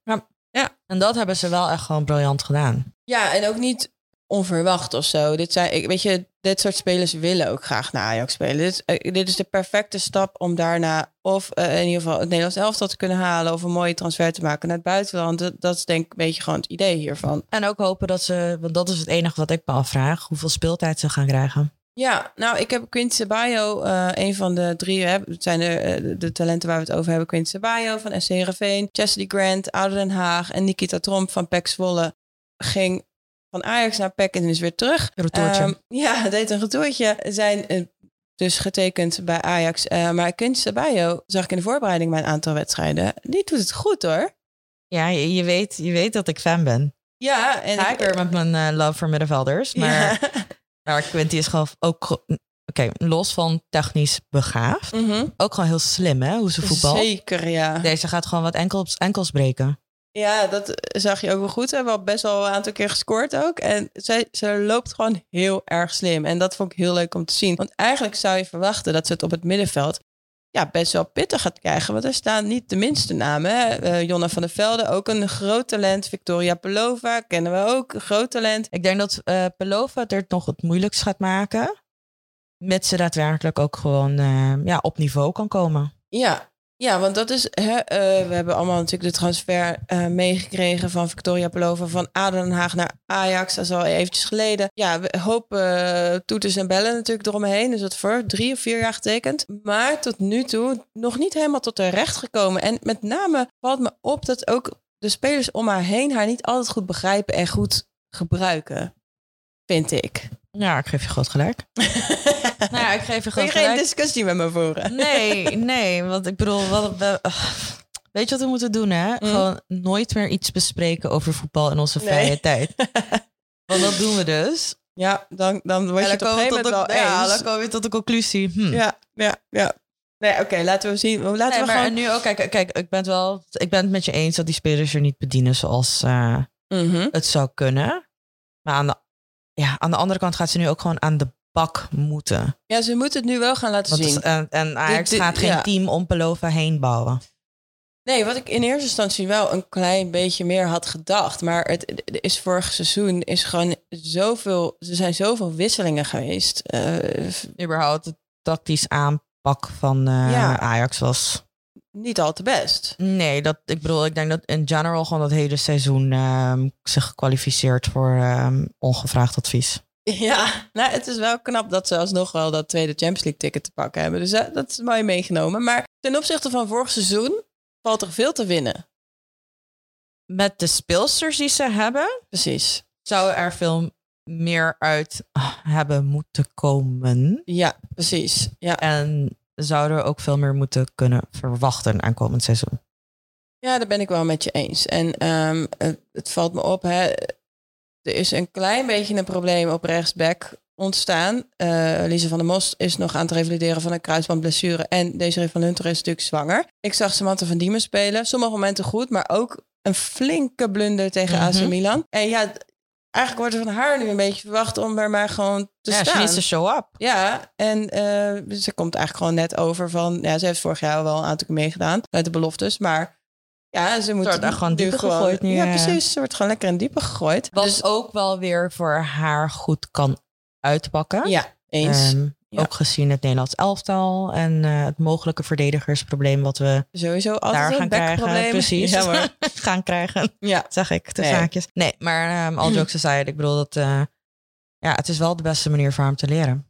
En dat hebben ze wel echt gewoon briljant gedaan. Ja, en ook niet onverwacht of zo. Dit, zijn, ik, weet je, dit soort spelers willen ook graag naar Ajax spelen. Dit, eh, dit is de perfecte stap om daarna of eh, in ieder geval het Nederlands elftal te kunnen halen... of een mooie transfer te maken naar het buitenland. Dat, dat is denk ik een beetje gewoon het idee hiervan. En ook hopen dat ze, want dat is het enige wat ik me afvraag, hoeveel speeltijd ze gaan krijgen. Ja, nou, ik heb Quincy Ceballo, eh een van de drie, hè, het zijn de, eh, de, de talenten waar we het over hebben. Quincy Ceballo van SC Heerenveen, Chesley Grant, Ouder Den Haag en Nikita Tromp van PEC Zwolle. Ging van Ajax naar PEC en is weer terug. Retourtje. Ehm, ja, deed een retourtje. Zijn eh, dus getekend bij Ajax. Maar Quincy Ceballo zag ik in de voorbereiding bij een aantal wedstrijden. Die doet het goed hoor. Ja, je, je weet, je weet dat ik fan ben. Ja, en ik weer met mijn love voor middenvelders. Maar, Ja. maar Quinty is gewoon ook... Oké, los van technisch begaafd. Mhm. Ook gewoon heel slim, hè, hoe ze voetbal. Zeker, ja. Deze gaat gewoon wat enkels, enkels breken. Ja, dat zag je ook wel goed. Ze hebben al best wel een aantal keer gescoord ook. En zij, ze loopt gewoon heel erg slim. En dat vond ik heel leuk om te zien. Want eigenlijk zou je verwachten dat ze het op het middenveld ja, best wel pittig gaat krijgen. Want er staan niet de minste namen. Hè? Eh, Jonna van der Velde, ook een groot talent. Victoria Pelova, kennen we ook, een groot talent. Ik denk dat eh Pelova het er nog het moeilijkst gaat maken. Mits ze daadwerkelijk ook gewoon eh, ja, op niveau kan komen. Ja, ja want dat is. Hè, eh, we hebben allemaal natuurlijk de transfer eh, meegekregen van Victoria Pelova van Aden Den Haag naar Ajax. Dat is al eventjes geleden. Ja, we hopen eh, toeters en bellen natuurlijk eromheen. Dus dat voor drie of vier jaar getekend. Maar tot nu toe nog niet helemaal tot haar recht gekomen. En met name valt me op dat ook de spelers om haar heen haar niet altijd goed begrijpen en goed gebruiken. Vind ik. Ja, ik geef je groot gelijk. nou ja, ik geef je groot geen gelijk. discussie met me voeren? Nee, nee, want ik bedoel, wat, we, ugh. weet je wat we moeten doen, hè? Gewoon nooit meer iets bespreken over voetbal in onze Nee. vrije tijd. Want dat doen we dus. Ja, dan, dan word je En het op tot wel de- ja, eens. dan komen we tot de conclusie. Hm. Ja, ja, ja. Nee, oké, laten we zien. Laten Nee, we maar gewoon... nu ook, kijk, kijk ik, ben het wel, ik ben het met je eens dat die spelers er niet bedienen zoals eh, Mhm. het zou kunnen. Maar aan de, ja, aan de andere kant gaat ze nu ook gewoon aan de bak moeten. Ja, ze moeten het nu wel gaan laten Want zien. het- en, en Ajax dit- gaat geen ja. team om Pelova heen bouwen. Nee, wat ik in eerste instantie wel een klein beetje meer had gedacht. Maar het, is vorig seizoen is gewoon zoveel. Er zijn zoveel wisselingen geweest. Eh, Überhaupt het tactisch aanpak van eh, Ja. Ajax was... niet al te best. Nee, dat, ik bedoel, ik denk dat in general gewoon dat hele seizoen ehm, zich kwalificeert voor ehm, ongevraagd advies. Ja, nou, het is wel knap dat ze alsnog wel dat tweede Champions League ticket te pakken hebben. Dus eh, dat is mooi meegenomen. Maar ten opzichte van vorig seizoen valt er veel te winnen. Met de speelsters die ze hebben, Precies. zou er veel meer uit hebben moeten komen. Ja, precies. Ja, En zouden we ook veel meer moeten kunnen verwachten aankomend seizoen. ja daar ben ik wel met je eens. En ehm, het, het valt me op, hè, er is een klein beetje een probleem op rechtsback ontstaan. Eh Lise van der Most is nog aan het revalideren van een kruisbandblessure. En Desiree van Hunter is natuurlijk zwanger. Ik zag Samantha van Diemen spelen. Sommige momenten goed, maar ook een flinke blunder tegen AC Mhm. Milan. En ja, eigenlijk wordt er van haar nu een beetje verwacht om er maar gewoon te ja, staan. needs to show up. Ja, en eh, ze komt eigenlijk gewoon net over van... Ja, ze heeft vorig jaar wel een aantal keer meegedaan uit de beloftes, maar... Ja, ze moet wordt daar gewoon dieper gegooid nu, Ja, eh. precies. Ze wordt gewoon lekker in diepe gegooid. Wat Dus, ook wel weer voor haar goed kan uitpakken. ja, eens. Ehm, Ja. Ook gezien het Nederlands elftal en eh, het mogelijke verdedigersprobleem wat we Sowieso altijd daar gaan krijgen. Precies. Ja, hoor. gaan krijgen, ja. zeg ik, de Nee. zaakjes. Nee, maar ehm all jokes aside, ik bedoel dat... eh, ja, het is wel de beste manier voor hem te leren.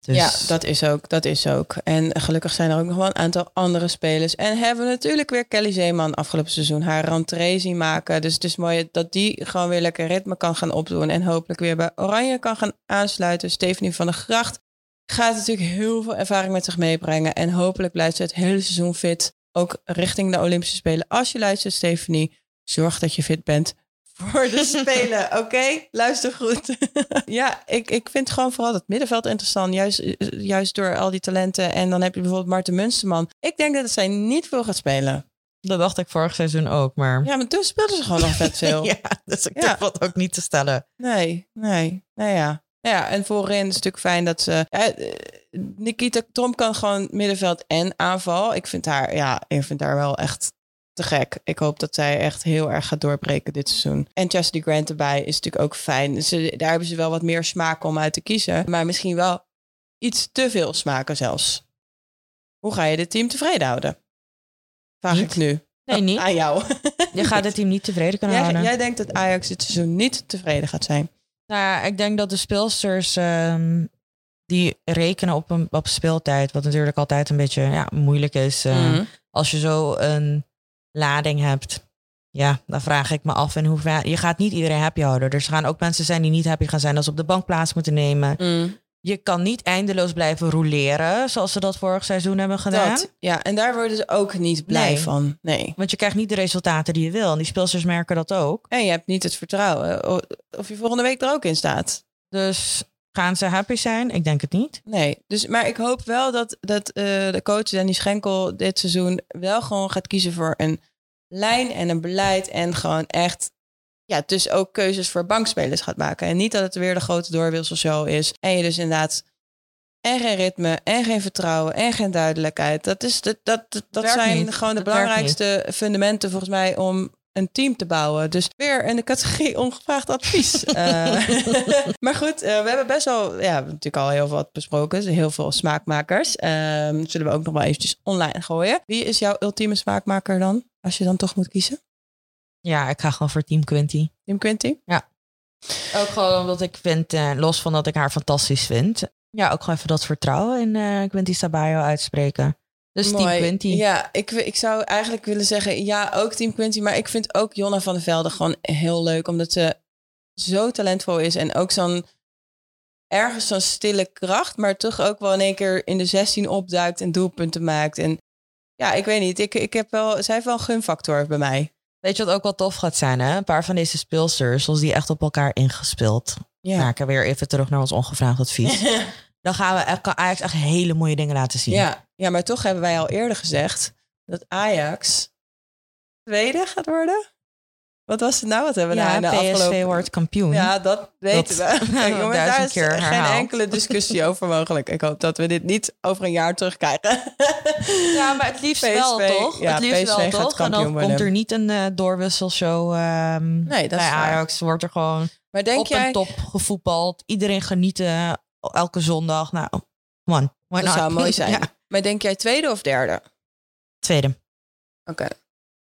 Dus, ja, dat is ook. Dat is ook. En gelukkig zijn er ook nog wel een aantal andere spelers. En hebben we natuurlijk weer Kelly Zeeman afgelopen seizoen haar rentree zien maken. Dus het is mooi dat die gewoon weer lekker ritme kan gaan opdoen. En hopelijk weer bij Oranje kan gaan aansluiten. Stephanie van der Gracht gaat natuurlijk heel veel ervaring met zich meebrengen. En hopelijk blijft ze het hele seizoen fit. Ook richting de Olympische Spelen. Als je luistert, Stephanie, zorg dat je fit bent voor de Spelen. Oké, luister goed. ja, ik, ik vind gewoon vooral het middenveld interessant. Juist, juist door al die talenten. En dan heb je bijvoorbeeld Marten Munsterman. Ik denk dat zij niet veel gaat spelen. Dat dacht ik vorig seizoen ook, maar... Ja, maar toen speelden ze gewoon nog vet veel. Ja, dus ik Ja. durf dat ook niet te stellen. Nee, nee. Nou ja. Ja, en voorin is het natuurlijk fijn dat ze... Ja, eh, Nikita Tromp kan gewoon middenveld en aanval. Ik vind haar, ja, ik vind haar wel echt te gek. Ik hoop dat zij echt heel erg gaat doorbreken dit seizoen. En Chastity Grant erbij is natuurlijk ook fijn. Ze, daar hebben ze wel wat meer smaak om uit te kiezen. Maar misschien wel iets te veel smaken zelfs. Hoe ga je dit team tevreden houden? Vraag Niet. ik nu. Nee, niet. Aan jou. Je gaat het team niet tevreden kunnen Jij, houden. jij denkt dat Ajax dit seizoen niet tevreden gaat zijn. Nou ja, ik denk dat de speelsters ehm, die rekenen op een op speeltijd, wat natuurlijk altijd een beetje ja, moeilijk is. eh, Mhm. Als je zo een lading hebt, ja, dan vraag ik me af in hoeverre. Je gaat niet iedereen happy houden. Er gaan ook mensen zijn die niet happy gaan zijn als ze op de bank plaats moeten nemen. Mm. Je kan niet eindeloos blijven roleren, zoals ze dat vorig seizoen hebben gedaan. Dat, ja, en daar worden ze ook niet blij Nee. van. Nee. Want je krijgt niet de resultaten die je wil. En die speelsters merken dat ook. En je hebt niet het vertrouwen of je volgende week er ook in staat. Dus gaan ze happy zijn? Ik denk het niet. Nee, dus, maar ik hoop wel dat, dat eh, de coach Danny Schenkel dit seizoen wel gewoon gaat kiezen voor een lijn en een beleid. En gewoon echt, ja, dus ook keuzes voor bankspelers gaat maken. En niet dat het weer de grote doorwisselshow is. En je dus inderdaad en geen ritme, en geen vertrouwen, en geen duidelijkheid. Dat, is de, dat, dat, dat zijn niet. gewoon de Dat belangrijkste fundamenten volgens mij om een team te bouwen. Dus weer in de categorie ongevraagd advies. Eh, maar goed, eh, we hebben best wel, ja, natuurlijk al heel veel wat besproken. Dus heel veel smaakmakers. Ehm, zullen we ook nog wel eventjes online gooien. Wie is jouw ultieme smaakmaker dan? Als je dan toch moet kiezen? Ja, ik ga gewoon voor Team Quinty. Team Quinty? Ook gewoon omdat ik vind, eh, los van dat ik haar fantastisch vind. Ja, ook gewoon even dat vertrouwen in eh Quinty Sabayo uitspreken. Dus Team Quinty. Ja, ik, ik zou eigenlijk willen zeggen, ja, ook Team Quinty. Maar ik vind ook Jonna van der Velde gewoon heel leuk. Omdat ze zo talentvol is. En ook zo'n ergens zo'n stille kracht, maar toch ook wel in één keer in de 16 opduikt en doelpunten maakt. En ja, ik weet niet. Ik, ik heb wel, zij heeft wel een gunfactor bij mij. Weet je wat ook wel tof gaat zijn, hè? Een paar van deze speelsters, zoals die echt op elkaar ingespeeld Ja. maken. Weer even terug naar ons ongevraagd advies. Dan gaan we, kan Ajax echt hele mooie dingen laten zien. ja. ja, maar toch hebben wij al eerder gezegd dat Ajax tweede gaat worden. Wat was het nou? Wat hebben we nou Ja, in de PSV afgelopen... wordt kampioen. Ja, dat weten Dat- we. Kijk, jongens, daar is keer geen herhaald. enkele discussie over mogelijk. Ik hoop dat we dit niet over een jaar terugkrijgen. Ja, maar het liefst PSV, wel, toch? ja, het liefst PSV wel, toch? En dan komt er niet een eh, doorwisselshow ehm Nee, dat bij is waar. Ajax. Wordt er gewoon Maar denk op jij, een top gevoetbald. Iedereen genieten elke zondag. Nou. Why dat not? zou mooi zijn. Ja, Maar denk jij tweede of derde? tweede. Oké.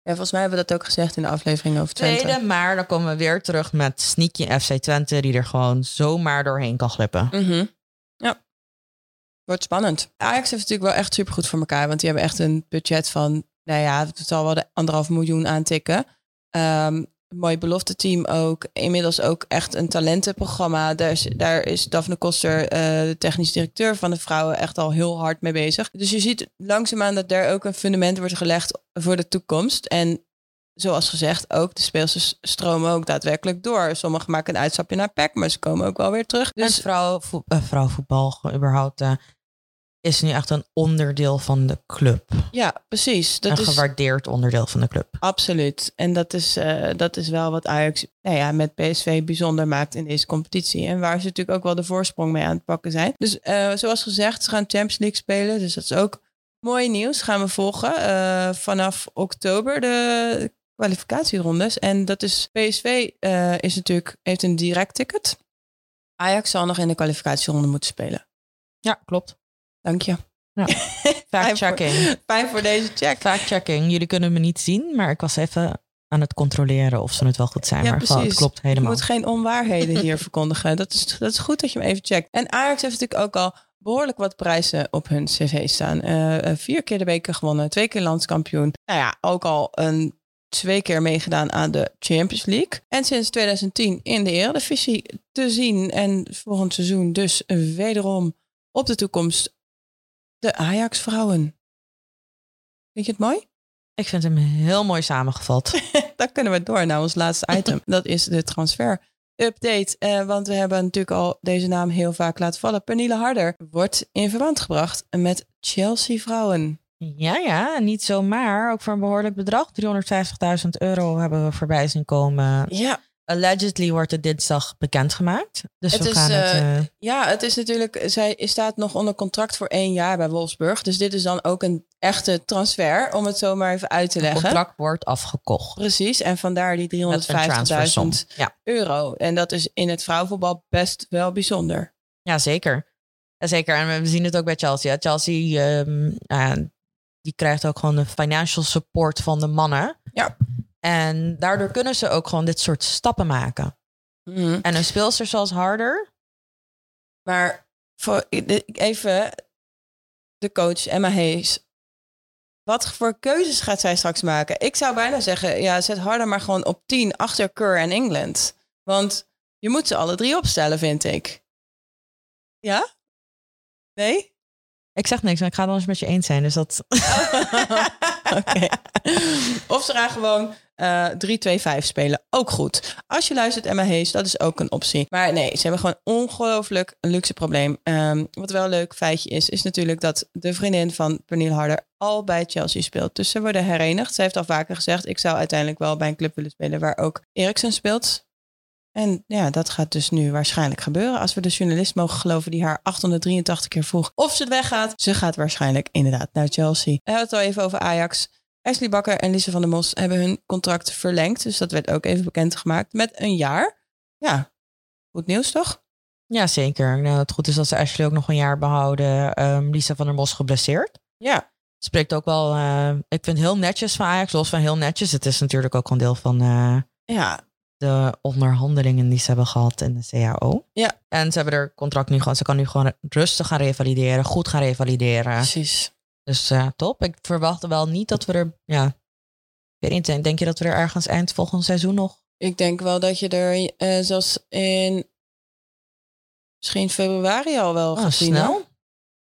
Ja, volgens mij hebben we dat ook gezegd in de aflevering over Twente. Tweede, maar dan komen we weer terug met sneaky FC Twente... die er gewoon zomaar doorheen kan glippen. Mhm. Ja. Wordt spannend. Ajax heeft natuurlijk wel echt supergoed voor elkaar. Want die hebben echt een budget van, nou ja, het zal wel de anderhalf miljoen aantikken. Een mooi belofte team ook. Inmiddels ook echt een talentenprogramma. Daar is, daar is Daphne Koster, eh, de technisch directeur van de vrouwen, echt al heel hard mee bezig. Dus je ziet langzaamaan dat daar ook een fundament wordt gelegd voor de toekomst. En zoals gezegd, ook de speelsters stromen ook daadwerkelijk door. Sommigen maken een uitstapje naar PEC, maar ze komen ook wel weer terug. Dus vrouwenvoet, eh, vrouwenvoetbal gewoon überhaupt... eh, is nu echt een onderdeel van de club. ja, precies. Dat een is gewaardeerd onderdeel van de club. absoluut. En dat is, eh, dat is wel wat Ajax nou ja, met PSV bijzonder maakt in deze competitie. En waar ze natuurlijk ook wel de voorsprong mee aan het pakken zijn. Dus eh, zoals gezegd, ze gaan Champions League spelen. Dus dat is ook mooi nieuws. Gaan we volgen. Eh, vanaf oktober de kwalificatierondes. En dat is PSV is natuurlijk, heeft een direct ticket. Ajax zal nog in de kwalificatieronde moeten spelen. Ja, klopt. Dank je. Ja. Fijn voor- Fact-checking. Fijn voor deze check. Fact-checking. Jullie kunnen me niet zien, maar ik was even aan het controleren of ze het wel goed zijn. Ja, maar gewoon, het precies. klopt Je helemaal. moet geen onwaarheden hier verkondigen. Dat is, dat is goed dat je hem even checkt. En Ajax heeft natuurlijk ook al behoorlijk wat prijzen op hun cv staan. Eh, eh, vier keer de beker gewonnen, twee keer landskampioen. Nou ja, ook al een twee keer meegedaan aan de Champions League. En sinds 2010 in de Eredivisie te zien. En volgend seizoen dus wederom op de toekomst de Ajax-vrouwen. Vind je het mooi? Ik vind hem heel mooi samengevat. Dan kunnen we door naar ons laatste item. Dat is de transfer update. Eh, want we hebben natuurlijk al deze naam heel vaak laten vallen. Pernille Harder wordt in verband gebracht met Chelsea vrouwen. ja, ja, niet zomaar. Ook voor een behoorlijk bedrag. 350.000 euro hebben we voorbij zien komen. Ja, Allegedly wordt het dinsdag bekendgemaakt. Dus Het we is, gaan het... eh, eh, ja, het is natuurlijk. Zij staat nog onder contract voor één jaar bij Wolfsburg. Dus dit is dan ook een echte transfer, om het zo maar even uit te het leggen. contract wordt afgekocht. Precies, en vandaar die Met een transfersom. 350.000 Ja. euro. En dat is in het vrouwenvoetbal best wel bijzonder. Ja, zeker. Ja, zeker. En we zien het ook bij Chelsea. Chelsea ehm, ja, die krijgt ook gewoon de financial support van de mannen. Ja. En daardoor kunnen ze ook gewoon dit soort stappen maken. Mhm. En een speelster zoals Harder, Maar voor, even de coach Emma Hayes. Wat voor keuzes gaat zij straks maken? Ik zou bijna zeggen, ja, zet harder maar gewoon op 10 achter Keur en England. Want je moet ze alle drie opstellen, vind ik. Ja? Nee? ik zeg niks, maar ik ga het anders met je eens zijn. Dus dat. Oké. Of ze gaan gewoon eh 3-2-5 spelen. Ook goed. Als je luistert, Emma Hayes, dat is ook een optie. Maar nee, ze hebben gewoon ongelooflijk een luxe probleem. Ehm, wat wel een leuk feitje is, is natuurlijk dat de vriendin van Pernille Harder al bij Chelsea speelt. Dus ze worden herenigd. Ze heeft al vaker gezegd, ik zou uiteindelijk wel bij een club willen spelen waar ook Eriksen speelt. En ja, dat gaat dus nu waarschijnlijk gebeuren. Als we de journalist mogen geloven die haar 883 keer vroeg of ze weggaat. Ze gaat waarschijnlijk inderdaad naar Chelsea. We hebben het al even over Ajax. Ashley Bakker en Lise van der Mos hebben hun contract verlengd. Dus dat werd ook even bekendgemaakt met een jaar. Ja, goed nieuws toch? Ja, zeker. Nou, het goed is dat ze Ashley ook nog een jaar behouden. Ehm, Lisa van der Mos geblesseerd. Ja, Spreekt ook wel. eh, ik vind het heel netjes van Ajax. Los van heel netjes. Het is natuurlijk ook een deel van eh, ja, de onderhandelingen die ze hebben gehad in de CAO. Ja. En ze hebben er contract nu gewoon. Ze kan nu gewoon rustig gaan revalideren. Goed gaan revalideren. precies. Dus eh, top. Ik verwacht wel niet dat we er. Ja. Ik weet niet. denk- je dat we er ergens eind volgend seizoen nog. Ik denk wel dat je er, eh, zoals in misschien februari al wel Oh, gezien. snel. hoor.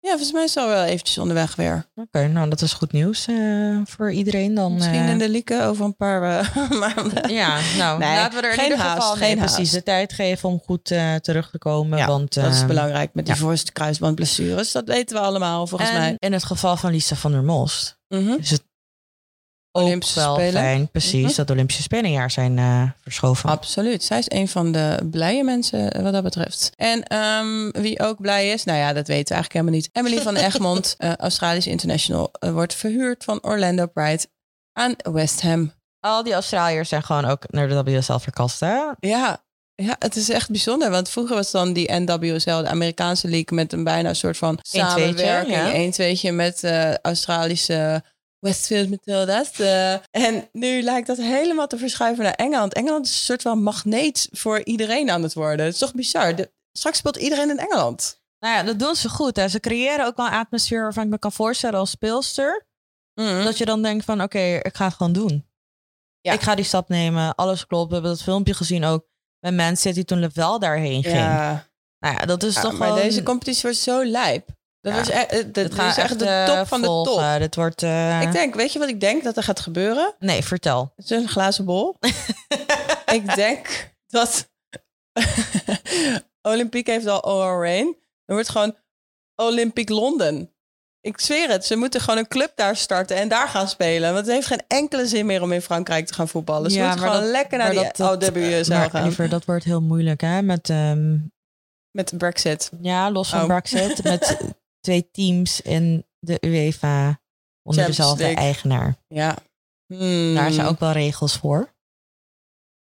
Ja, volgens mij is het al wel eventjes onderweg weer. Oké, nou dat is goed nieuws eh, voor iedereen dan. Misschien eh, in de lieken over een paar maanden. Ja, nou Nee, laten we er in geen ieder haast, geval geen precies de tijd geven om goed terug te komen. Ja, want, Dat is ehm, belangrijk met die ja. voorste kruisbandblessures. Dat weten we allemaal volgens en mij. in het geval van Lisa van der Most Mhm. is het ook Olympische wel Spelen. fijn, precies, Mhm. dat Olympische Spelen een jaar zijn eh, verschoven. Absoluut. Zij is een van de blije mensen eh, wat dat betreft. En ehm, wie ook blij is, nou ja, dat weten we eigenlijk helemaal niet. Emily van Egmond, eh, Australisch international, wordt verhuurd van Orlando Pride aan West Ham. Al die Australiërs zijn gewoon ook naar de WSL verkast, hè? Ja, ja, het is echt bijzonder. Want vroeger was dan die NWSL, de Amerikaanse league, met een bijna soort van 1-2'tje, samenwerking. ja. Een tweetje met eh Australische Westfield Matilda's. Eh, en nu lijkt dat helemaal te verschuiven naar Engeland. Engeland is een soort van magneet voor iedereen aan het worden. Het is toch bizar? De, straks speelt iedereen in Engeland. Nou ja, dat doen ze goed. Hè. Ze creëren ook wel een atmosfeer waarvan ik me kan voorstellen als speelster. Mhm. Dat je dan denkt van, oké, ik ga het gewoon doen. Ja. Ik ga die stap nemen. Alles klopt. We hebben dat filmpje gezien ook bij Man City toen Level daarheen ging. Ja, Nou ja, dat is Ja, toch maar gewoon... deze competitie wordt zo lijp. Dat Ja. is echt, eh, Het is echt de eh, top van de top. Dit wordt... eh, Ik denk, weet je wat ik denk dat er gaat gebeuren? Nee, vertel. Het is een glazen bol. ik denk dat Olympiek heeft al OR Rain. Er wordt gewoon Olympic Londen. Ik zweer het, ze moeten gewoon een club daar starten en daar gaan spelen. Want het heeft geen enkele zin meer om in Frankrijk te gaan voetballen. Ze Ja, moeten gewoon dat- lekker naar die OWSL maar, gaan. liever, dat wordt heel moeilijk, hè? Met, ehm, Met de Brexit. ja, los van Oh. Brexit. met twee teams in de UEFA onder dezelfde eigenaar. Ja. Hmm. Daar zijn ook wel regels voor.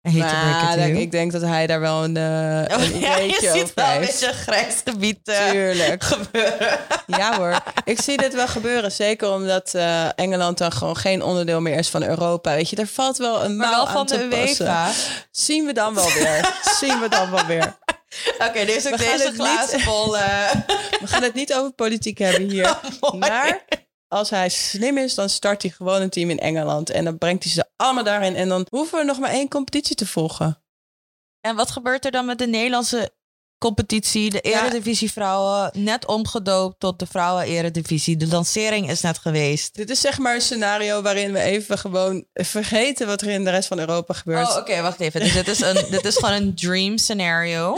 Maar ik denk dat hij daar wel een, een Oh, ja, je ziet wel een beetje een grijs gebied eh, Tuurlijk. gebeuren. Ja hoor, ik zie dit wel gebeuren. Zeker omdat eh, Engeland dan gewoon geen onderdeel meer is van Europa. Weet je, er valt wel een Maar mouw wel aan van te de passen. UEFA. Zien we dan wel weer. Zien we dan wel weer. Oké, ook We gaan deze het glazen niet- bol. eh, We gaan het niet over politiek hebben hier. mooi. Maar als hij slim is, dan start hij gewoon een team in Engeland. En dan brengt hij ze allemaal daarin. En dan hoeven we nog maar één competitie te volgen. En wat gebeurt er dan met de Nederlandse competitie? De. Eredivisie vrouwen, net omgedoopt tot de vrouwen Eredivisie. De lancering is net geweest. Dit is zeg maar een scenario waarin we even gewoon vergeten wat er in de rest van Europa gebeurt. Oh, oké, wacht even. Dus dit is, een, dit is gewoon een dream scenario.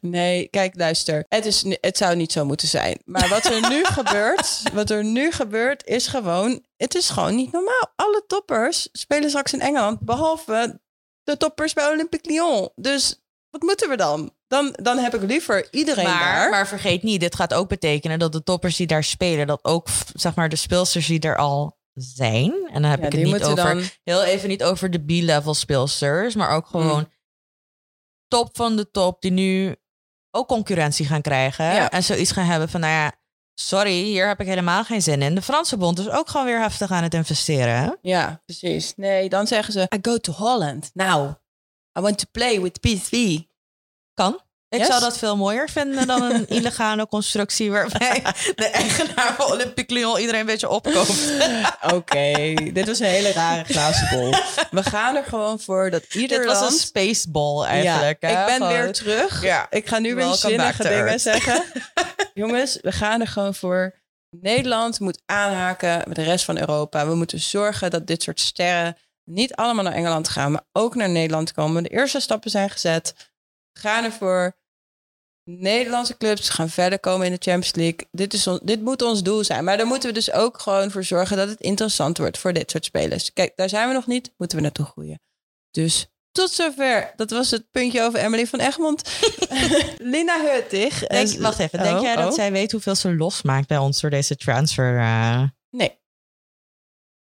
Nee, kijk, luister. Het, is, het zou niet zo moeten zijn. Maar wat er nu gebeurt, wat er nu gebeurt, is gewoon, het is gewoon niet normaal. Alle toppers spelen straks in Engeland, behalve de toppers bij Olympique Lyon. Dus wat moeten we dan? Dan, dan heb ik liever iedereen Maar, daar. maar vergeet niet, dit gaat ook betekenen dat de toppers die daar spelen, dat ook zeg maar de speelsters die er al zijn. En dan heb Ja, ik het niet over dan- heel even niet over de B-level speelsters, maar ook gewoon Mm. top van de top die nu ook concurrentie gaan krijgen. Ja. En zoiets gaan hebben van, nou ja, sorry, hier heb ik helemaal geen zin in. De Franse bond is ook gewoon weer heftig aan het investeren. hè? Ja, precies. Nee, dan zeggen ze, I go to Holland. Now, I want to play with PSV. Kan. Ik Yes. zou dat veel mooier vinden dan een illegale constructie waarbij de eigenaar van Olympique Lyon iedereen een beetje opkoopt. Oké, dit was een hele rare glazen bol. We gaan er gewoon voor dat ieder Dit was een spaceball eigenlijk. Ja, hè? ik ben Gewoon- weer terug. Ja. Ik ga nu weer zinnige dingen Earth. zeggen. Jongens, we gaan er gewoon voor. Nederland moet aanhaken met de rest van Europa. We moeten zorgen dat dit soort sterren niet allemaal naar Engeland gaan, maar ook naar Nederland komen. De eerste stappen zijn gezet. Gaan ervoor. Nederlandse clubs gaan verder komen in de Champions League. Dit, is on- dit moet ons doel zijn. Maar daar moeten we dus ook gewoon voor zorgen dat het interessant wordt voor dit soort spelers. Kijk, daar zijn we nog niet. Moeten we naartoe groeien. Dus tot zover. Dat was het puntje over Emily van Egmond. Lina Hurtig. Denk, wacht even, denk oh, jij dat oh. zij weet hoeveel ze losmaakt bij ons door deze transfer? eh? Nee,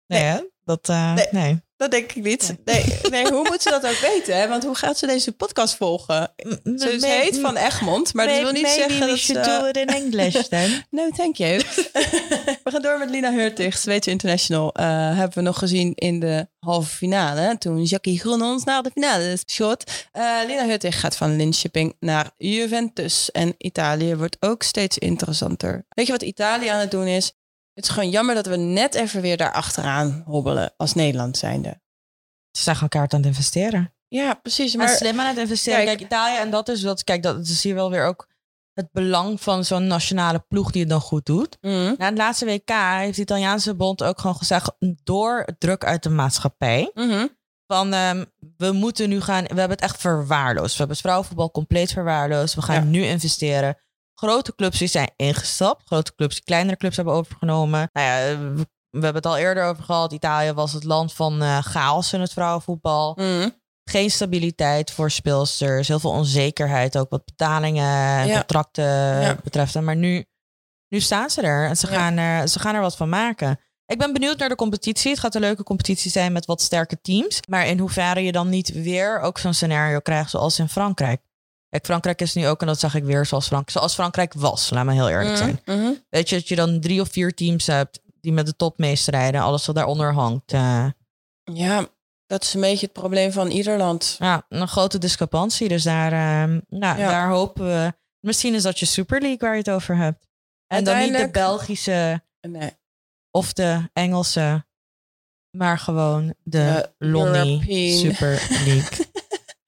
Nee, hè? Dat, eh, Nee. nee. Dat denk ik niet. Nee, nee, hoe moet ze dat ook weten? Hè? Want hoe gaat ze deze podcast volgen? Ze, heet Van Egmond, maar dat wil niet zeggen dat ze... do it in English then. No, thank you. we gaan door met Lina Hurtig, Zweedse International. Eh, hebben we nog gezien in de halve finale. Toen Jackie Groen ons naar de finale schot. Eh, Lina Hurtig gaat van Linköping naar Juventus. En Italië wordt ook steeds interessanter. Weet je wat Italië aan het doen is? Het is gewoon jammer dat we net even weer daar achteraan hobbelen als Nederland zijnde. Ze zijn gewoon kaart aan het investeren. Ja, precies. Maar Maar slim aan het investeren. kijk- Kijk, Italië en dat is wat. Kijk, dat zie je wel weer ook het belang van zo'n nationale ploeg die het dan goed doet. Mhm. Na het laatste WK heeft de Italiaanse bond ook gewoon gezegd, door druk uit de maatschappij, Mhm. van ehm, we moeten nu gaan, we hebben het echt verwaarloosd. We hebben het vrouwenvoetbal compleet verwaarloosd. We gaan Ja. nu investeren. Grote clubs die zijn ingestapt. Grote clubs die kleinere clubs hebben overgenomen. Nou ja, we, we hebben het al eerder over gehad. Italië was het land van eh, chaos in het vrouwenvoetbal. Mhm. Geen stabiliteit voor speelsters. Heel veel onzekerheid ook wat betalingen en Ja. contracten Ja. betreft. Maar nu, nu staan ze er en ze, Ja. gaan er ze gaan er wat van maken. Ik ben benieuwd naar de competitie. Het gaat een leuke competitie zijn met wat sterke teams. Maar in hoeverre je dan niet weer ook zo'n scenario krijgt zoals in Frankrijk. Kijk, Frankrijk is nu ook, en dat zag ik weer zoals, Frank, zoals Frankrijk was. Laat me heel eerlijk zijn. Mhm. Mhm. Weet je, dat je dan drie of vier teams hebt die met de top meestrijden. Alles wat daaronder hangt. eh, Ja, dat is een beetje het probleem van ieder land. ja, een grote discrepantie. Dus daar, ehm, nou, Ja. daar hopen we. Misschien is dat je Super League waar je het over hebt. En dan niet de Belgische Nee. of de Engelse, maar gewoon de De Lonnie. Super League.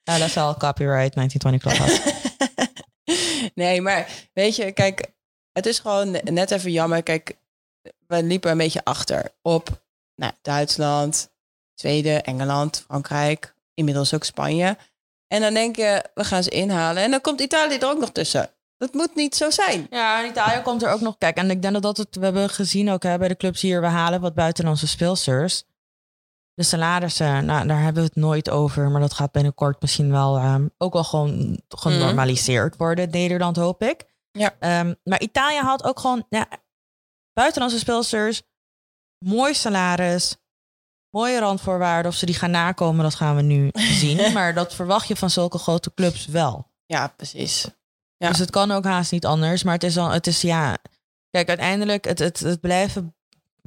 ja, dat is al copyright 1920 Clubhouse. nee, maar weet je, kijk, het is gewoon net even jammer. Kijk, we liepen een beetje achter op nou, Duitsland, Zweden, Engeland, Frankrijk, inmiddels ook Spanje. En dan denk je, we gaan ze inhalen. En dan komt Italië er ook nog tussen. Dat moet niet zo zijn. Ja, Italië komt er ook nog. Kijk, en ik denk dat dat het. We hebben gezien ook hè, bij de clubs hier. We halen wat buitenlandse speelsters. De salarissen, nou, daar hebben we het nooit over. Maar dat gaat binnenkort misschien wel ehm, ook wel gewoon genormaliseerd worden. Nederland hoop ik. Ja. Ehm, maar Italië haalt ook gewoon ja, buitenlandse speelsters. Mooi salaris. Mooie randvoorwaarden. Of ze die gaan nakomen, dat gaan we nu zien. maar dat verwacht je van zulke grote clubs wel. Ja, precies. Ja. Dus het kan ook haast niet anders. Maar het is, al, het is ja. Kijk, uiteindelijk, het, het, het blijven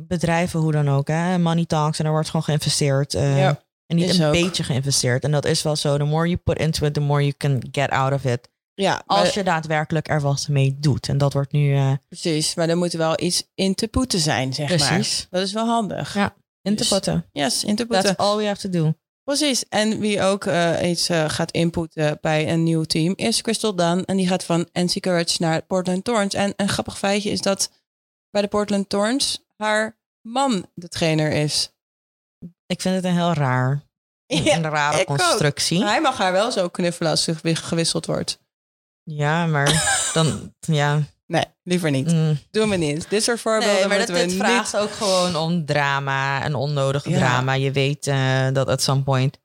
bedrijven, hoe dan ook. Hè? Money talks en er wordt gewoon geïnvesteerd. eh, Ja, en niet een ook. beetje geïnvesteerd. En dat is wel zo. The more you put into it, the more you can get out of it. Ja, Als maar- je daadwerkelijk er wat mee doet. En dat wordt nu eh, precies. Maar er moet wel iets in te poeten zijn, zeg maar. precies Dat is wel handig. Ja. in te Dus- putten. Yes, in te poeten. That's all we have to do. Precies. En wie ook eh, iets gaat inputten bij een nieuw team is Crystal Dunn. En die gaat van NC Courage naar Portland Thorns. En een grappig feitje is dat bij de Portland Thorns haar man de trainer is. Ik vind het een heel raar. Ja, een rare constructie. Hij mag haar wel zo knuffelen als ze gewi- gewisseld wordt. Ja, maar dan, ja. Nee, liever niet. mm. Doen we niet. Dit soort voorbeelden Nee, maar dat, dit niet... vraagt ook gewoon om drama en onnodig Ja. drama. Je weet eh, dat at some point...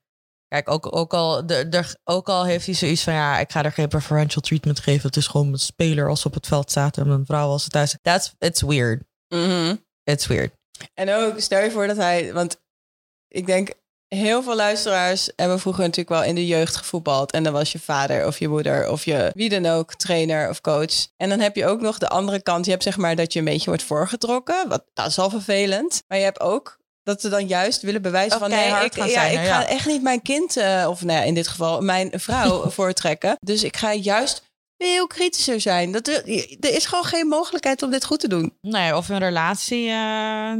Kijk, ook, ook, al, de, de, ook al heeft hij zoiets van... ja, ik ga er geen preferential treatment geven. Het is gewoon een speler als ze op het veld staat... en een vrouw als ze thuis... That's, it's weird. Mhm. It's weird. En ook, stel je voor dat hij... Want ik denk, heel veel luisteraars hebben vroeger natuurlijk wel in de jeugd gevoetbald. En dan was je vader of je moeder of je wie dan ook, trainer of coach. En dan heb je ook nog de andere kant. Je hebt zeg maar dat je een beetje wordt voorgetrokken. Wat, dat is al vervelend. Maar je hebt ook dat ze dan juist willen bewijzen van... nee, ik, gaan ja, zijn, ik ga echt niet mijn kind... eh, of nou ja, in dit geval mijn vrouw voortrekken. Dus ik ga juist veel kritischer zijn. Dat, er er is gewoon geen mogelijkheid om dit goed te doen. Nee, of een relatie... eh,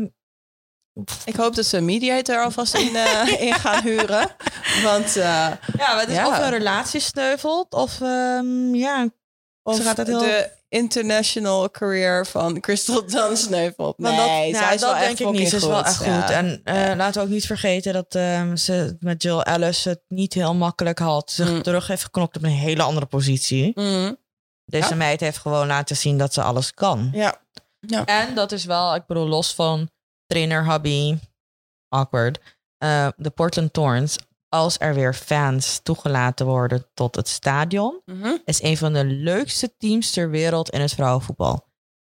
Ik hoop dat ze een mediator alvast in, eh, in gaan huren. Want eh, ja, maar het is Ja. of een relatie sneuvelt... of ehm, ja, of Ze gaat het heel- de international career van Crystal Dunn sneuvelt. Maar Nee, dat, zij ja, is dat wel echt denk ik niet. Ze is wel echt goed. Ja. En eh, laten we ook niet vergeten dat ehm, ze met Jill Ellis het niet heel makkelijk had. Zich Mm. terug heeft geknokt op een hele andere positie. Mhm. Deze meid heeft gewoon laten zien dat ze alles kan. Ja. En dat is wel, ik bedoel, los van trainer, hobby, awkward. eh, de Portland Thorns, als er weer fans toegelaten worden tot het stadion, Mhm. is een van de leukste teams ter wereld in het vrouwenvoetbal.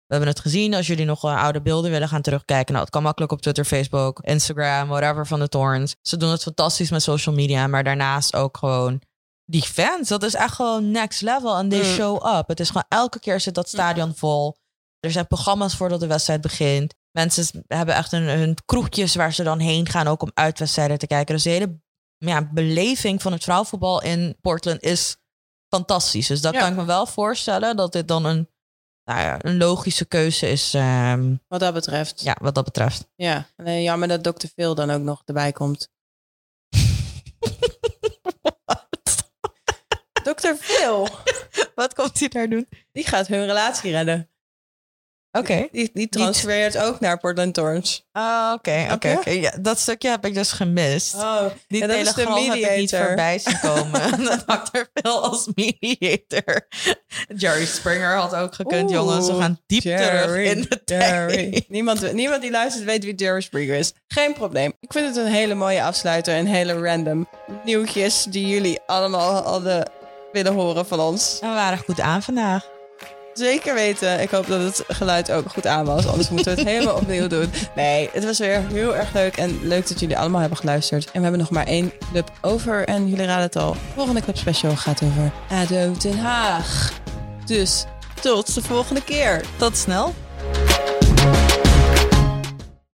We hebben het gezien. Als jullie nog eh, oude beelden willen gaan terugkijken. Nou, het kan makkelijk op Twitter, Facebook, Instagram, whatever van de Thorns. Ze doen het fantastisch met social media. Maar daarnaast ook gewoon die fans. Dat is echt gewoon next level. En they Mm. show up. Het is gewoon elke keer zit dat stadion vol. Er zijn programma's voordat de wedstrijd begint. Mensen hebben echt hun, hun kroegjes waar ze dan heen gaan. Ook om uitwedstrijden te kijken. Dus de hele ja, beleving van het vrouwenvoetbal in Portland is fantastisch. Dus dat Ja. kan ik me wel voorstellen dat dit dan een, nou ja, een logische keuze is. ehm, Wat dat betreft. ja, wat dat betreft. Ja. Alleen jammer dat Dr. Phil dan ook nog erbij komt. Dr. Phil. Wat komt hij daar doen? Die gaat hun relatie redden. Oké. Die, die transfereert ook naar Portland Thorns. Ah, Oké, oké. Ja, dat stukje heb ik dus gemist. Oh, Die ja, dat is de telegram heb ik niet mediator. voorbij zien komen. dat Dr. Phil als mediator. Jerry Springer had ook gekund, Oeh, jongens. We gaan diep terug in de tijd. Niemand, niemand die luistert weet wie Jerry Springer is. Geen probleem. Ik vind het een hele mooie afsluiter en hele random nieuwtjes die jullie allemaal hadden willen horen van ons. En we waren goed aan vandaag. Zeker weten. Ik hoop dat het geluid ook goed aan was. Anders moeten we het helemaal opnieuw doen. Nee, het was weer heel erg leuk. En leuk dat jullie allemaal hebben geluisterd. En we hebben nog maar één club over. En jullie raden het al. De volgende club special gaat over ADO Den Haag. Dus tot de volgende keer. Tot snel.